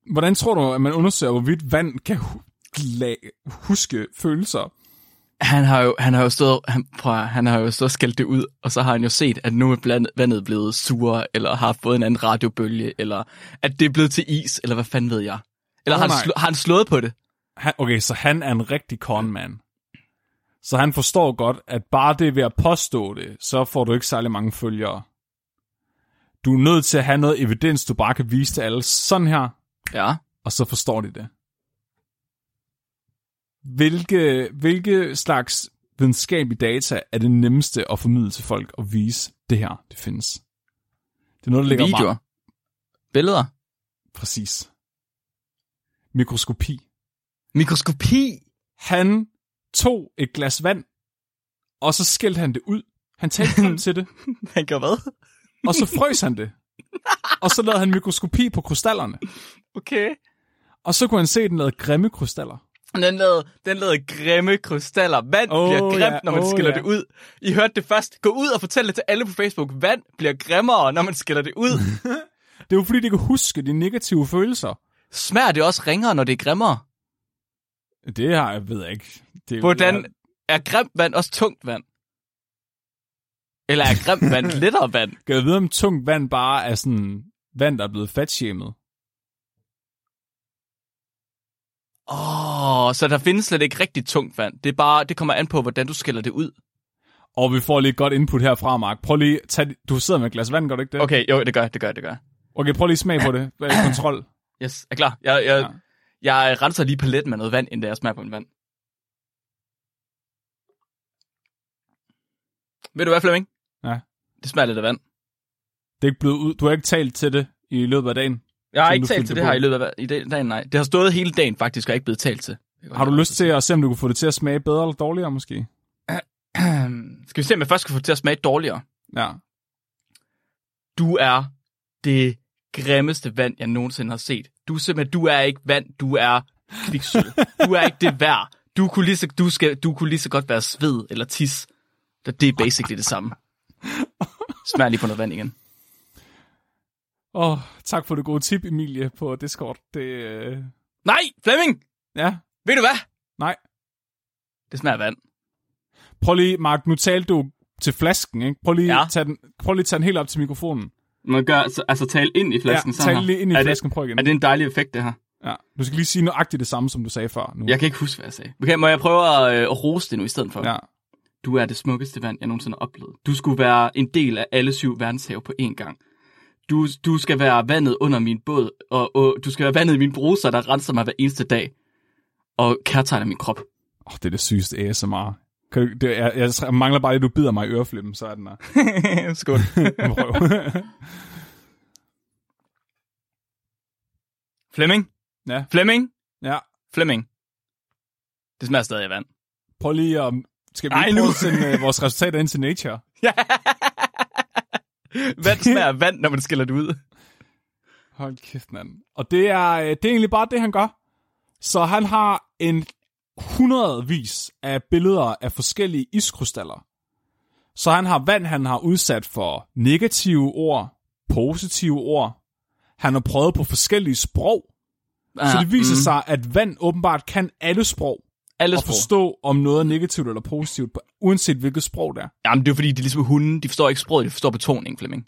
Hvordan tror du, at man undersøger, hvorvidt vand kan huske følelser? Han har jo, han har jo stået, han, prøv, han har jo stået skældt det ud, og så har han jo set, at nu er blandt, vandet blevet sur, eller har fået en anden radiobølge, eller at det er blevet til is, eller hvad fanden ved jeg. Eller Åh, har, han slå, har han slået på det? Han, okay, så han er en rigtig conman. Så han forstår godt, at bare det ved at påstå det, så får du ikke særlig mange følgere. Du er nødt til at have noget evidens, du bare kan vise til alle sådan her, Ja. og så forstår de det. Hvilke, hvilke slags videnskabelige data er det nemmeste at formidle til folk og vise, det her, det findes? Det er noget, der ligger Videoer. meget Billeder. præcis. Mikroskopi. Mikroskopi. Han tog et glas vand, og så skældte han det ud. Han talte grimt til det, Han gør hvad? og så frøs han det. Og så lavede han mikroskopi på krystallerne. Okay. Og så kunne han se, at den lavede grimme krystaller. Den lavede, den lavede grimme krystaller. Vand oh, bliver grimt, ja, når man åh, skiller ja. det ud. I hørte det først. Gå ud og fortæl det til alle på Facebook. Vand bliver grimmere, når man skiller det ud. Det er jo fordi, de kan huske de negative følelser. Smager det også ringere, når det er grimmere? Det har jeg ved jeg ikke. Det, Hvordan Jeg, er grimt vand også tungt vand? Eller er grimt vand lettere vand? kan jeg vide, om tungt vand bare er sådan vand, der er blevet fatshamed? Åh, oh, så der findes slet ikke rigtig tungt vand. Det, er bare, det kommer an på, hvordan du skiller det ud. Og vi får lige et godt input herfra, Mark. Prøv lige, tag, du sidder med et glas vand, gør du ikke det? Okay, jo, det gør det gør det gør. Okay, prøv lige at smage på det. Kontrol? Yes, er klar. Jeg, jeg, Ja. Jeg renser lige paletten med noget vand, inden jeg smager på en vand. Ved du hvad, Flemming? Ja. Det smager lidt af vand. Det er ikke blevet ud. Du har ikke talt til det i løbet af dagen. Jeg har ikke talt til det på. her i løbet af i dag- dagen, nej. Det har stået hele dagen faktisk, og ikke blevet talt til. Har du lyst til at se, om du kan få det til at smage bedre eller dårligere, måske? Skal vi se, om jeg først skal få det til at smage dårligere? Ja. Du er det grimmeste vand, jeg nogensinde har set. Du er simpelthen, du er ikke vand, du er kviksøl. Du er ikke det værd. Du kunne lige så, du skal, du kunne lige så godt være sved eller tis. Det er basically det samme. Smag lige på noget vand igen. Åh, oh, tak for det gode tip, Emilie, på Discord. Det, øh... Nej, Flemming! Ja, Ved du hvad? nej. Det smager vand. Prøv lige, Mark, nu talte du til flasken, ikke? Prøv lige, ja. tage den, prøv lige at tage den helt op til mikrofonen. Man gør, altså, altså tale ind i ja, tal lige ind i er flasken, prøv igen. Det, er det en dejlig effekt, det her? Ja. Du skal lige sige nøjagtigt det samme, som du sagde før. Nu. Jeg kan ikke huske, hvad jeg sagde. Okay, må jeg prøve at, øh, at rose det nu i stedet for? ja. Du er det smukkeste vand, jeg nogensinde har oplevet. Du skulle være en del af alle syv verdenshave på én gang. Du, du skal være vandet under min båd, og, og du skal være vandet i min bruser, der renser mig hver eneste dag, og kærtegner min krop. Oh, det er det sygeste ASMR. Kan du, det, jeg, jeg, mangler bare, at du bider mig i øreflippen, så er den der. Skål. Flemming? Ja. Flemming? ja. Flemming? Det smager stadig af vand. Prøv lige at... Skal vi Ej, nu. prøve at sende uh, vores resultater ind til Nature? vand smager vand, når man skiller det ud. Hold kæft, mand. Og det er, øh, det er egentlig bare det, han gør. Så han har en hundredvis af billeder af forskellige iskrystaller. Så han har vand, han har udsat for negative ord, positive ord. Han har prøvet på forskellige sprog. Ah, Så det viser mm, sig, at vand åbenbart kan alle sprog. alle Og sprog. forstå, om noget er negativt eller positivt, uanset hvilket sprog det er. Jamen, det er fordi, det er ligesom hunden. De forstår ikke sproget, de forstår betoning, Flemming.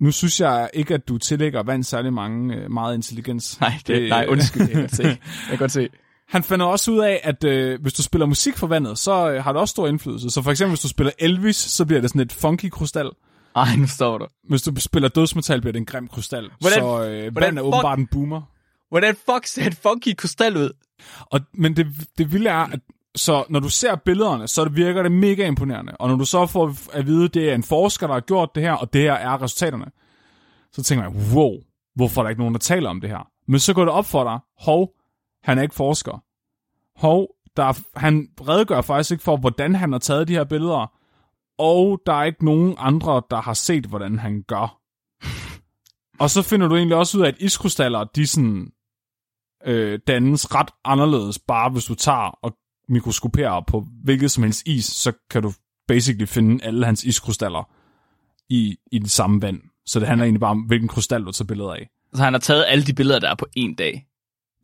Nu synes jeg ikke, at du tillægger vand særlig mange, øh, meget intelligens. Nej, det, nej, undskyld, det kan jeg godt se. Jeg kan godt se. Han finder også ud af, at øh, hvis du spiller musik for vandet, så øh, har det også stor indflydelse. Så for eksempel, hvis du spiller Elvis, så bliver det sådan et funky krystal. Ej, nu står du. Hvis du spiller dødsmetal, bliver det en grim krystal. Hvordan- så øh, hvordan vand er fuck- åbenbart en boomer. Hvordan fuck ser et funky krystal ud? Og, men det, det vilde er, at så når du ser billederne, så virker det mega imponerende. Og når du så får at vide, at det er en forsker, der har gjort det her, og det her er resultaterne, så tænker man, wow, hvorfor er der ikke nogen, der taler om det her? Men så går det op for dig, hov, han er ikke forsker. Hov, der er, han redegør faktisk ikke for, hvordan han har taget de her billeder, og der er ikke nogen andre, der har set, hvordan han gør. og så finder du egentlig også ud af, at iskrystaller, de sådan, øh, dannes ret anderledes, bare hvis du tager og mikroskoperer på hvilket som helst is, så kan du basically finde alle hans iskrystaller i, i det samme vand. Så det handler egentlig bare om, hvilken krystal du tager billeder af. Så han har taget alle de billeder, der er på en dag.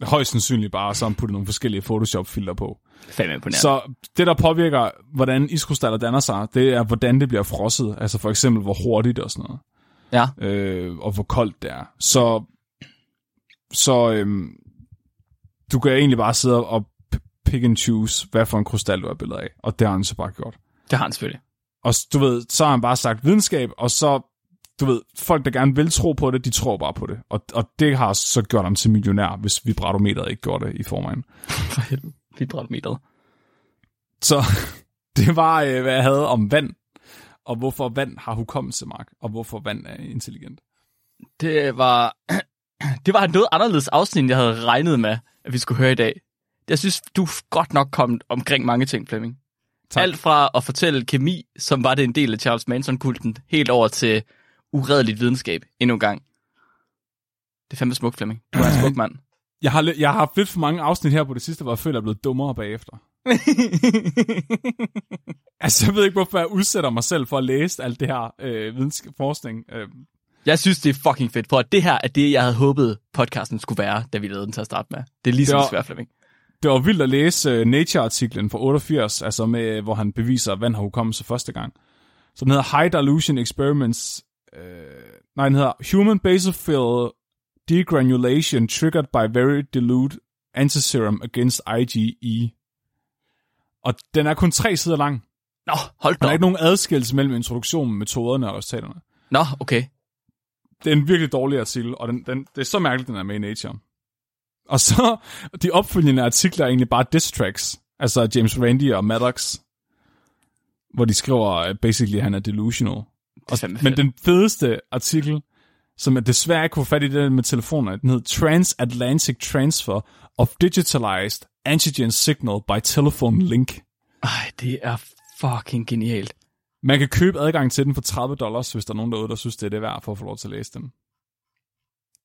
Højst sandsynligt bare, han puttet nogle forskellige Photoshop-filter på. Fandme imponerende. Så det, der påvirker, hvordan iskrystaller danner sig, det er, hvordan det bliver frosset. Altså for eksempel, hvor hurtigt og sådan noget. Ja. Øh, og hvor koldt det er. Så, så øhm, du kan egentlig bare sidde og pick and choose, hvad for en krystal du har billeder af. Og det har han så bare gjort. Det har han selvfølgelig. Og du ved, så har han bare sagt videnskab, og så, du ved, folk, der gerne vil tro på det, de tror bare på det. Og, og det har så gjort ham til millionær, hvis vibratometeret ikke gjorde det i forvejen. For helvede. Vibratometeret. Så det var, øh, hvad jeg havde om vand, og hvorfor vand har hukommelse, Mark, og hvorfor vand er intelligent. Det var, det var et noget anderledes afsnit, end jeg havde regnet med, at vi skulle høre i dag. Jeg synes, du er godt nok kommet omkring mange ting, Flemming. Tak. Alt fra at fortælle kemi, som var det en del af Charles Manson-kulten, helt over til uredeligt videnskab endnu en gang. Det er fandme smukt, Flemming. Du er en smuk mand. Jeg har, jeg har haft lidt for mange afsnit her på det sidste, hvor jeg føler, jeg er blevet dummere bagefter. Altså, jeg ved ikke, hvorfor jeg udsætter mig selv for at læse alt det her øh, videnskab forskning. Øh, Jeg synes, det er fucking fedt, for at det her er det, jeg havde håbet, podcasten skulle være, da vi lavede den til at starte med. Det er lige så Det var- svært, Flemming. det var vildt at læse uh, Nature-artiklen fra 88, altså med, hvor han beviser, at vand har hukommelse første gang. Så den hedder High Dilution Experiments. Øh, nej, den hedder Human Basophil Degranulation Triggered by Very Dilute Antiserum Against IgE. Og den er kun tre sider lang. Nå, hold Der da er op. ikke nogen adskillelse mellem introduktionen, metoderne og resultaterne. Nå, okay. Det er en virkelig dårlig artikel, og den, den, det er så mærkeligt, den er med i Nature. Og så, de opfølgende artikler er egentlig bare diss tracks. Altså James Randi og Maddox, hvor de skriver, at basically, han er delusional. Fandme Men den fedeste artikel, som jeg desværre ikke kunne få fat i den med telefoner, den hed Transatlantic Transfer of Digitalized Antigen Signal by Telephone Link. Ej, det er fucking genialt. Man kan købe adgang til den for 30 dollars, hvis der er nogen derude, der synes, det er det værd for at få lov til at læse den.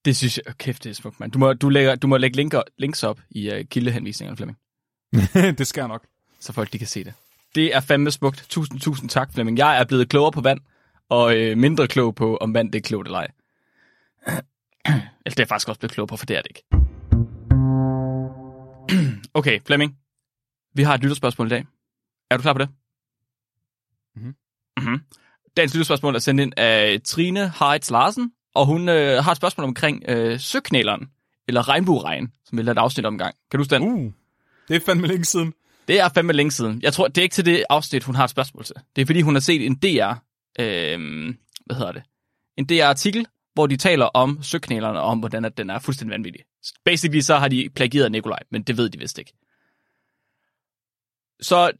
Det synes jeg, oh, kæft, det er smukt, mand. Du må, du lægger, du må lægge linker, links op i uh, kildehenvisningerne, Flemming, det skal jeg nok. så folk de kan se det. Det er fandme smukt. Tusind, tusind tak, Flemming. Jeg er blevet klogere på vand, og øh, mindre klog på, om vand det er klogt eller ej. Eller det er jeg faktisk også blevet klog på, for det er det ikke. okay, Flemming. Vi har et lytterspørgsmål i dag. Er du klar på det? Mhm. Mm-hmm. Dagens lytterspørgsmål er sendt ind af Trine Heitz Larsen, og hun øh, har et spørgsmål omkring øh, søknæleren, eller regnbueregn, som vi lavede et afsnit om gang. Kan du huske den? Uh, det er fandme længe siden. Det er fandme længe siden. Jeg tror, det er ikke til det afsnit, hun har et spørgsmål til. Det er fordi, hun har set en DR, øh, hvad hedder det? En DR-artikel, hvor de taler om søknælerne, og om hvordan at den er fuldstændig vanvittig. Basically så har de plagieret Nikolaj, men det ved de vist ikke. Så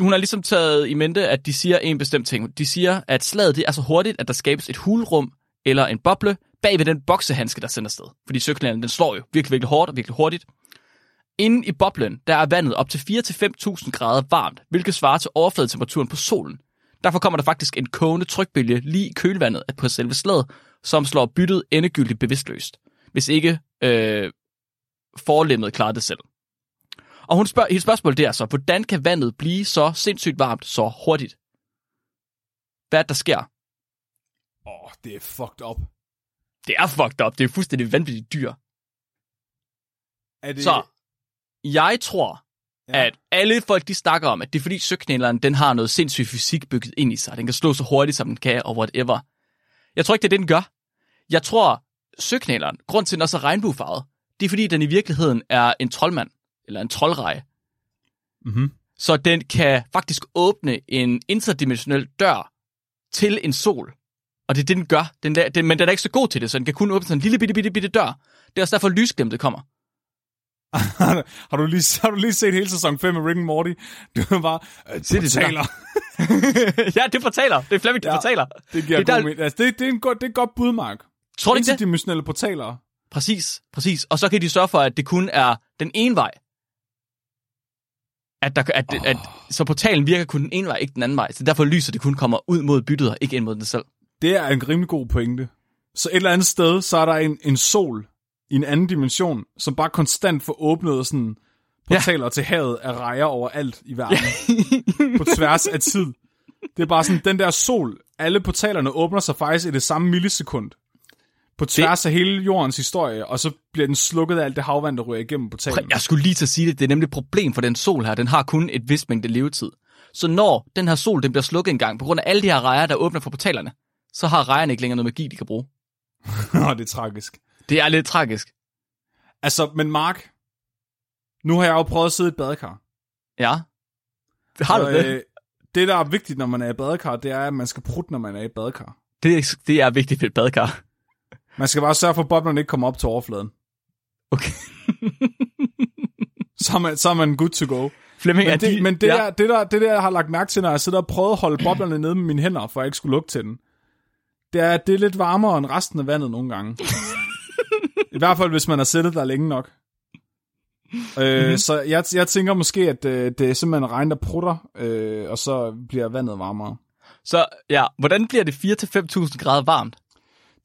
hun har ligesom taget i mente, at de siger en bestemt ting. De siger, at slaget det er så hurtigt, at der skabes et hulrum eller en boble bag ved den boksehandske, der sender sted. Fordi søknælen, den slår jo virkelig, virkelig hårdt og virkelig hurtigt. Inden i boblen, der er vandet op til 4-5.000 grader varmt, hvilket svarer til overfladetemperaturen på solen. Derfor kommer der faktisk en kogende trykbølge lige i kølvandet på selve slaget, som slår byttet endegyldigt bevidstløst, hvis ikke øh, forlemmet klarer det selv. Og hun spørger, hendes spørgsmål det er så, hvordan kan vandet blive så sindssygt varmt så hurtigt? Hvad er der sker? Åh, oh, det er fucked up. Det er fucked up. Det er fuldstændig vanvittigt dyr. Er det... Så jeg tror, ja. at alle folk, de snakker om, at det er fordi søknæleren, den har noget sindssygt fysik bygget ind i sig. Den kan slå så hurtigt, som den kan, og whatever. Jeg tror ikke, det er det, den gør. Jeg tror, søknæleren, grund til, at den også er regnbuefarvet, det er fordi, den i virkeligheden er en troldmand, eller en troldreje. Mm-hmm. Så den kan faktisk åbne en interdimensionel dør til en sol. Og det er det, den gør. Den der, den, men den er ikke så god til det, så den kan kun åbne sådan en lille bitte, bitte, bitte dør. Det er også derfor, lysglemmet kommer. har, du lige, har du lige set hele sæson 5 af Rick and Morty? Du er bare... Øh, det, taler. ja, det fortaler. Det er Flemming, det Ja. fortaler. Det giver Det det er god der-. Altså, det, det, er en god, det er et godt bud, Mark. Tror du ikke det? Interdimensionelle portaler. Præcis, præcis. Og så kan de sørge for, at det kun er den ene vej. At, der, at, oh. at, så portalen virker kun den ene vej, ikke den anden vej. Så derfor lyser det kun kommer ud mod byttet, og ikke ind mod den selv. Det er en rimelig god pointe. Så et eller andet sted, så er der en, en sol i en anden dimension, som bare konstant får åbnet sådan portaler ja. til havet af rejer overalt i verden. på tværs af tid. Det er bare sådan, den der sol alle portalerne åbner sig faktisk i det samme millisekund. På tværs af hele jordens historie, og så bliver den slukket af alt det havvand, der ryger igennem portalen. Jeg skulle lige til at sige det. Det er nemlig et problem for den sol her. Den har kun et vis mængde levetid. Så når den her sol den bliver slukket en gang, på grund af alle de her rejer, der åbner for portalerne, så har rejerne ikke længere noget magi, de kan bruge. Nå, det er tragisk. Det er lidt tragisk. Altså, men Mark, nu har jeg jo prøvet at sidde i et badekar. Ja. Har du det? øh, det, der er vigtigt, når man er i badekar, det er, at man skal prutte, når man er i badekar. Det, er, det er vigtigt ved et badekar. Man skal bare sørge for, at boblerne ikke kommer op til overfladen. Okay. Så er man, så er man good to go. Flemming, er Men, det, de, men det, ja. der, det, der, det der, jeg har lagt mærke til, når jeg sidder og prøver at holde boblerne nede med mine hænder, for at jeg ikke skulle lugte til den, det er, at det er lidt varmere end resten af vandet nogle gange. I hvert fald, hvis man har sættet der længe nok. Øh, Mhm. Så jeg, jeg tænker måske, at øh, det er simpelthen regn, der prutter, øh, og så bliver vandet varmere. Så ja, hvordan bliver det 4-5.000 grader varmt?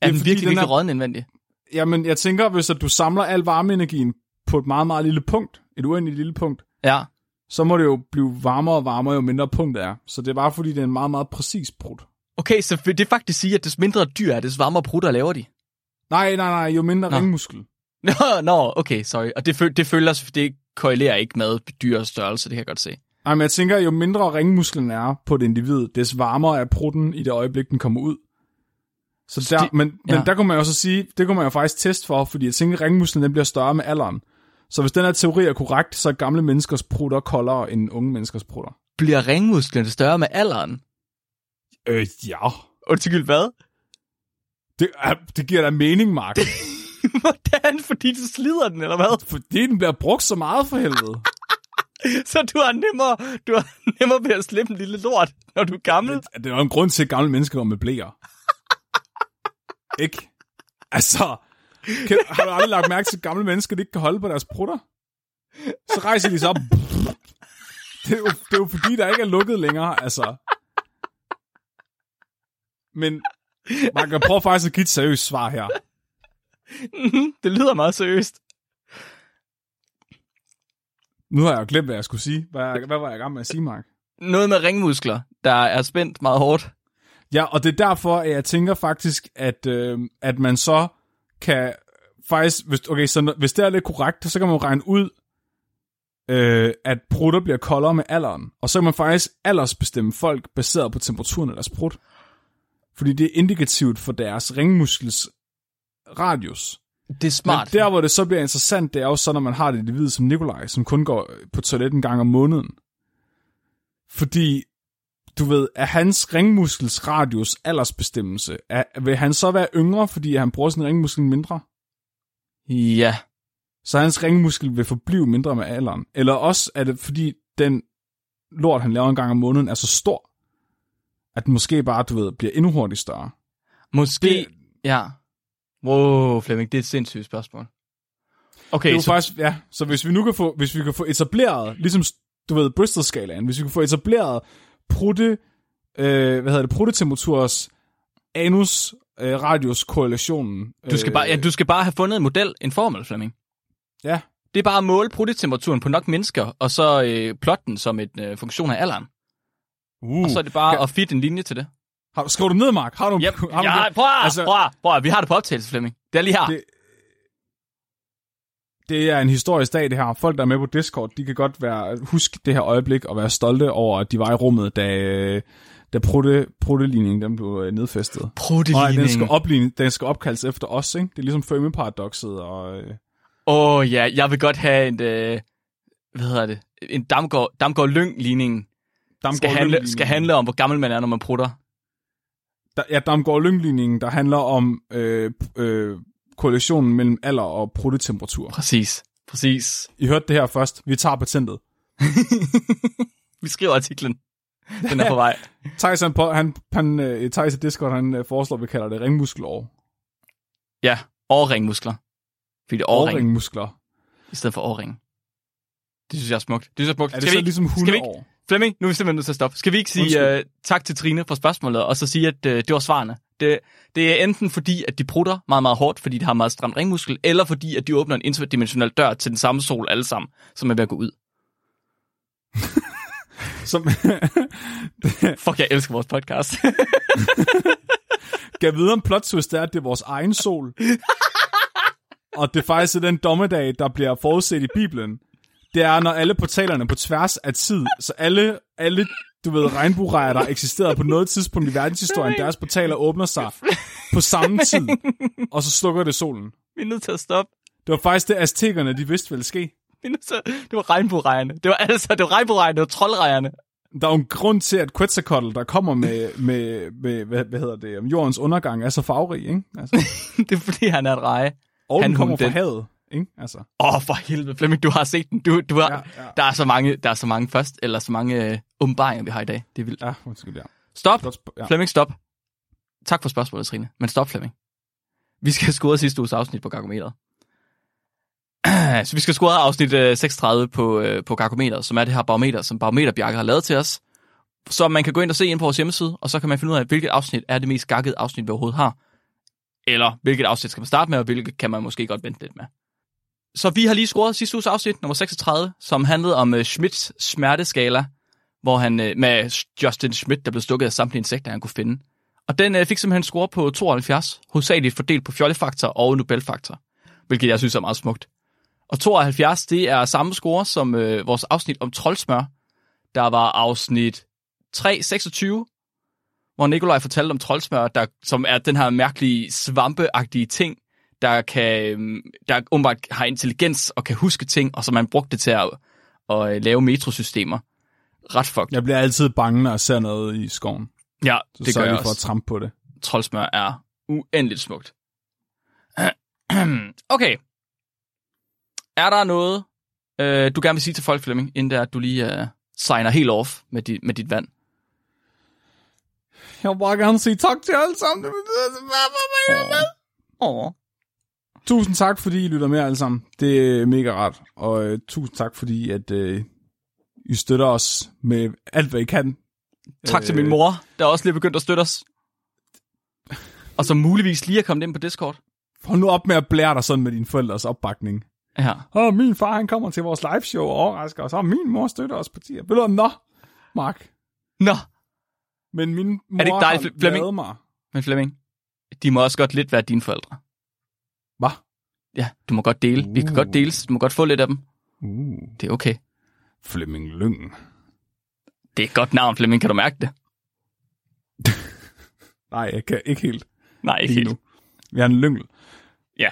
Er den fordi, virkelig, den virkelig er- rådden indvendig? Jamen, jeg tænker, hvis at du samler al varmeenergien på et meget, meget lille punkt, et uendeligt lille punkt, Ja. så må det jo blive varmere og varmere, jo mindre punktet er. Så det er bare fordi, det er en meget, meget præcis prut. Okay, så vil det faktisk sige, at des mindre dyr er, des varmere prutter laver de? Nej, nej, nej, jo mindre Nå. ringmuskel. Nå, nå, okay, sorry. Og det, føl- det følger, det korrelerer ikke med dyrs størrelse, det kan jeg godt se. Nej, men jeg tænker, jo mindre ringmusklen er på et individ, des varmere er prutten i det øjeblik, den kommer ud. Så der, de- men, men ja. der kunne man jo så sige, det kunne man jo faktisk teste for, fordi jeg tænker, at ringmusklen den bliver større med alderen. Så hvis den her teori er korrekt, så er gamle menneskers prutter koldere end unge menneskers prutter. Bliver ringmusklerne større med alderen? Øh, ja. Undskyld, hvad? Det, er, det giver da mening, Mark. Hvordan? Fordi du slider den, eller hvad? fordi den bliver brugt så meget for helvede. Så du har nemmere, du har nemmere ved at slippe en lille lort, når du er gammel? Det er jo en grund til, at gamle mennesker går med blæer. ikke? Altså, kan, har du aldrig lagt mærke til, at gamle mennesker de ikke kan holde på deres prutter? Så rejser de sig op. Det er, jo, det er jo fordi, der ikke er lukket længere, altså. Men man kan prøve faktisk at give et seriøst svar her. Mhm, det lyder meget seriøst. Nu har jeg jo glemt, hvad jeg skulle sige. Hvad, hvad var jeg i gang med at sige, Mark? Noget med ringmuskler, der er spændt meget hårdt. Ja, og det er derfor, at jeg tænker faktisk, at, øh, at man så kan faktisk, hvis, okay, så hvis det er lidt korrekt, så kan man jo regne ud, øh, at prutter bliver koldere med alderen. Og så kan man faktisk aldersbestemme folk baseret på temperaturen af deres prut. Fordi det er indikativt for deres ringmuskels radius. Det er smart. Men der, hvor det så bliver interessant, det er jo så, når man har det individ som Nikolaj, som kun går på toilet en gang om måneden. Fordi, du ved, er hans ringmuskels radius aldersbestemmelse, er, vil han så være yngre, fordi han bruger sin ringmuskel mindre? Ja. Så hans ringmuskel vil forblive mindre med alderen. Eller også er det, fordi den lort, han laver en gang om måneden, er så stor, at den måske bare, du ved, bliver endnu hurtigt større. Måske, Det- ja. Wow, Flemming, det er et sindssygt spørgsmål. Okay, Det er så, faktisk, ja, så hvis vi nu kan få, hvis vi kan få etableret, ligesom, du ved, Bristol-skalaen, hvis vi kan få etableret prutte, øh, hvad hedder det, pruttetemperaturs anus øh, radius korrelationen. du skal, bare, ja, du skal bare have fundet en model, en formel, Flemming. ja, Det er bare at måle pruttetemperaturen på nok mennesker, og så øh, plotte den som en øh, funktion af alderen. Uh, Og så er det bare at fitte en linje til det. har, skriver du ned, Mark? Har du, Yep. har du Ja, det? prøv at, Altså- prøv at, prøv at, vi har det på optagelse, Flemming. Det er lige her. Det- Det er en historisk dag, det her. Folk, der er med på Discord, de kan godt være, huske det her øjeblik og være stolte over, at de var i rummet, da, øh, da prutte, prutteligningen den blev øh, nedfæstet. Og Prutteligning. den skal, opligne, den skal opkaldes efter os, ikke? Det er ligesom Fermi-paradoxet, og... Øh, Åh oh, ja, jeg vil godt have en, øh, hvad hedder det, en Damgaard, Damgaard Lyng-ligning. Skal handle, skal handle om, hvor gammel man er, når man prutter. Der, ja, Damgaard Lyng-ligningen, der handler om øh, øh, korrelationen mellem alder og pruttetemperatur. Præcis, præcis. I hørte det her først. Vi tager patentet. Vi skriver artiklen. Den er på vej. Thijs, han, på- han, han, Thijs i Discord, han øh, foreslår, at vi kalder det ringmuskelår. Ja, årringmuskler. Fordi det er årring, Årringmuskler. i stedet for årring. Det synes jeg er smukt. Det synes jeg er smukt. Er det Skal så vi ikke, ligesom vi ikke, hundeår? Flemming, nu er vi simpelthen nødt til at stoppe. Skal vi ikke sige uh, tak til Trine for spørgsmålet, og så sige, at uh, det var svarene? Det, det er enten fordi, at de prutter meget, meget hårdt, fordi de har meget stramt ringmuskel, eller fordi, at de åbner en interdimensionel dør til den samme sol alle sammen, som er ved at gå ud. som Fuck, jeg elsker vores podcast. gav videre en plot twist er, at det er vores egen sol. Og det er faktisk den dommedag, der bliver forudset i Bibelen. Det er, når alle portalerne på tværs af tid, så alle, alle du ved, regnbuerejer, der eksisterede på noget tidspunkt i verdenshistorien, deres portaler åbner sig på samme tid, og så slukker det solen. Vi er nødt til at stoppe. Det var faktisk det, aztekerne, de vidste ville ske. Vi er nødt til at... Det var regnbuerejerne. Det var altså, det var regnbuerejerne, det var troldrejerne. Der er jo en grund til, at Quetzalcoatl, der kommer med, med, med hvad, hvad hedder det, jordens undergang, er så farverig, ikke? Altså, det er fordi, han er et reje. og Han, den kommer fra havet, ikke? Altså, Åh, oh, for helvede, Flemming, du har set den. Du, du har, Ja, ja. Der, er så mange, der er så mange først, eller så mange øh, vi har i dag. Det er vildt. ja, undskyld, ja. Stop, Godt ja. Flemming, stop. Tak for spørgsmålet, Trine. Men stop, Flemming. Vi skal score sidste uges afsnit på Gargometeret. Så vi skal score afsnit øh, 36 på, øh, på Gargometeret, som er det her barometer, som Barometer Bjarke har lavet til os. Så man kan gå ind og se ind på vores hjemmeside, og så kan man finde ud af, hvilket afsnit er det mest gakkede afsnit, vi overhovedet har. Eller hvilket afsnit skal man starte med, og hvilket kan man måske godt vente lidt med. Så vi har lige scoret sidste uges afsnit, nummer 36, som handlede om uh, Schmidts smerteskala, hvor han uh, med Justin Schmidt, der blev stukket af samtlige insekter, han kunne finde. Og den uh, fik simpelthen score på 72, hovedsageligt fordelt på fjollefaktor og Nobelfaktor, hvilket jeg synes er meget smukt. Og 72, det er samme score som uh, vores afsnit om troldsmør, der var afsnit 326, hvor Nikolaj fortalte om troldsmør, der, som er den her mærkelige svampeagtige ting, der kan øhm, der åbenbart har intelligens og kan huske ting, og som man brugte det til at, at øh, lave metrosystemer. Ret fucked. Jeg bliver altid bange, når jeg ser noget i skoven. Ja, Så det gør jeg for at trampe på det. Troldsmør er uendeligt smukt. okay. Er der noget, øh, du gerne vil sige til folk, Flemming, inden der, du lige øh, signer helt off med, dit, med dit vand? Jeg vil bare gerne sige tak til alle sammen. Det betyder så meget for mig. Åh. Tusind tak, fordi I lytter med alle sammen. Det er mega rart. Og øh, tusind tak, fordi at, øh, I støtter os med alt, hvad I kan. Tak til min mor, der også lige er begyndt at støtte os. Og som muligvis lige er kommet ind på Discord. Hold nu op med at blære dig sådan med dine forældres opbakning. Ja. Åh, min far han kommer til vores live show og overrasker os. Og min mor støtter os på tier. Ved du? Nå, Mark. Nå, Men min mor det ikke dejligt, har Flemming? mig. men Flemming, de må også godt lidt være dine forældre. Hvad? Ja, du må godt dele. Vi kan Uh. godt dele. Du må godt få lidt af dem. Uh, Det er okay. Flemming Lyng. Det er et godt navn, Flemming. Kan du mærke det? Nej, jeg kan ikke helt. Nej, ikke helt. nu. Jeg er en lyngel. Ja.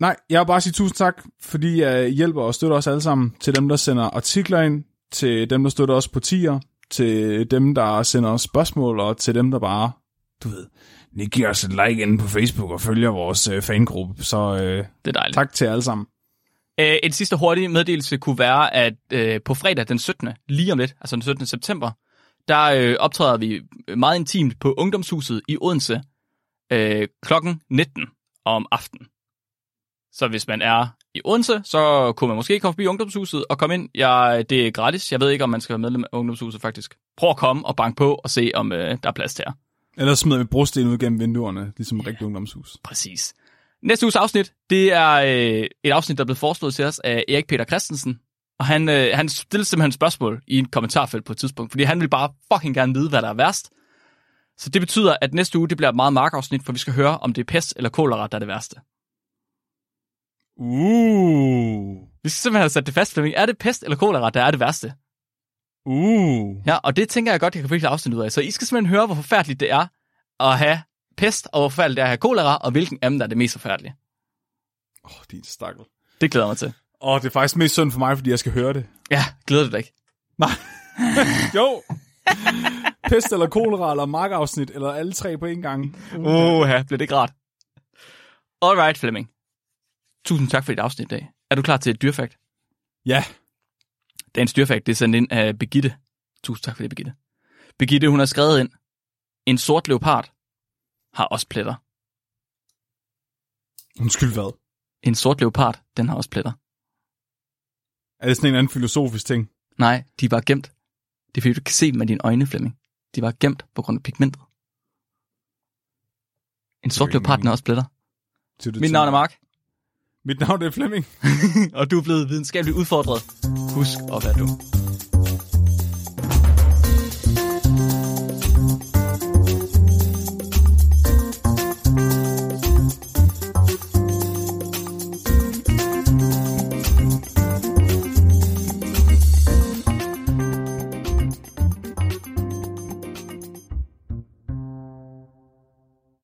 Nej, jeg vil bare sige tusind tak, fordi I hjælper og støtter os alle sammen. Til dem, der sender artikler ind, til dem, der støtter os på tier, til dem, der sender os spørgsmål, og til dem, der bare, du ved, lige giver os et like inde på Facebook og følger vores øh, fangruppe. Så øh, Det er dejligt. tak til alle sammen. Øh, en sidste hurtig meddelelse kunne være, at øh, på fredag den 17. lige om lidt, altså den 17. september, der øh, optræder vi meget intimt på Ungdomshuset i Odense øh, klokken 19 om aftenen. Så hvis man er i Odense, så kunne man måske komme forbi Ungdomshuset og komme ind. Jeg, det er gratis. Jeg ved ikke, om man skal være medlem af Ungdomshuset faktisk. Prøv at komme og banke på og se, om øh, der er plads til jer. Ellers smider vi brosten ud gennem vinduerne, ligesom et rigtigt ungdomshus. Præcis. Næste uges afsnit, det er øh, et afsnit, der er blevet foreslået til os af Erik Peter Christensen. Og han, øh, han stillede simpelthen spørgsmål i en kommentarfelt på et tidspunkt, fordi han vil bare fucking gerne vide, hvad der er værst. Så det betyder, at næste uge, det bliver et meget markafsnit, for vi skal høre, om det er pest eller kolera, der er det værste. Uh, Vi skal simpelthen have sat det fast, Flemming. Er det pest eller kolera, der er det værste? Uh. Ja, og det tænker jeg godt, jeg kan et afsnit ud af. Så I skal simpelthen høre, hvor forfærdeligt det er at have pest, og hvor forfærdeligt det er at have kolera, og hvilken af dem, der er det mest forfærdelige. Åh, oh, din stakkel. Det glæder jeg mig til. Åh, oh, det er faktisk mest synd for mig, fordi jeg skal høre det. Ja, glæder du dig ikke? Nej. jo. Pest eller kolera eller markafsnit, eller alle tre på en gang. Uha, bliver det ikke rart. Alright, Flemming. Tusind tak for dit afsnit i dag. Er du klar til et dyrfakt? Ja. Dagens dyrfakt, det er sendt ind af Begitte. Tusind tak for det, Begitte. Begitte, hun har skrevet ind. En sort leopard har også pletter. Undskyld hvad? En sort leopard, den har også pletter. Er det sådan en anden filosofisk ting? Nej, de er bare gemt. Det er fordi, du kan se dem med dine øjne, Flemming. De var gemt på grund af pigmentet. En sort leopard, har også pletter. Mit navn er? Mark, mit navn er Flemming. og du er blevet videnskabeligt udfordret. Husk at være du.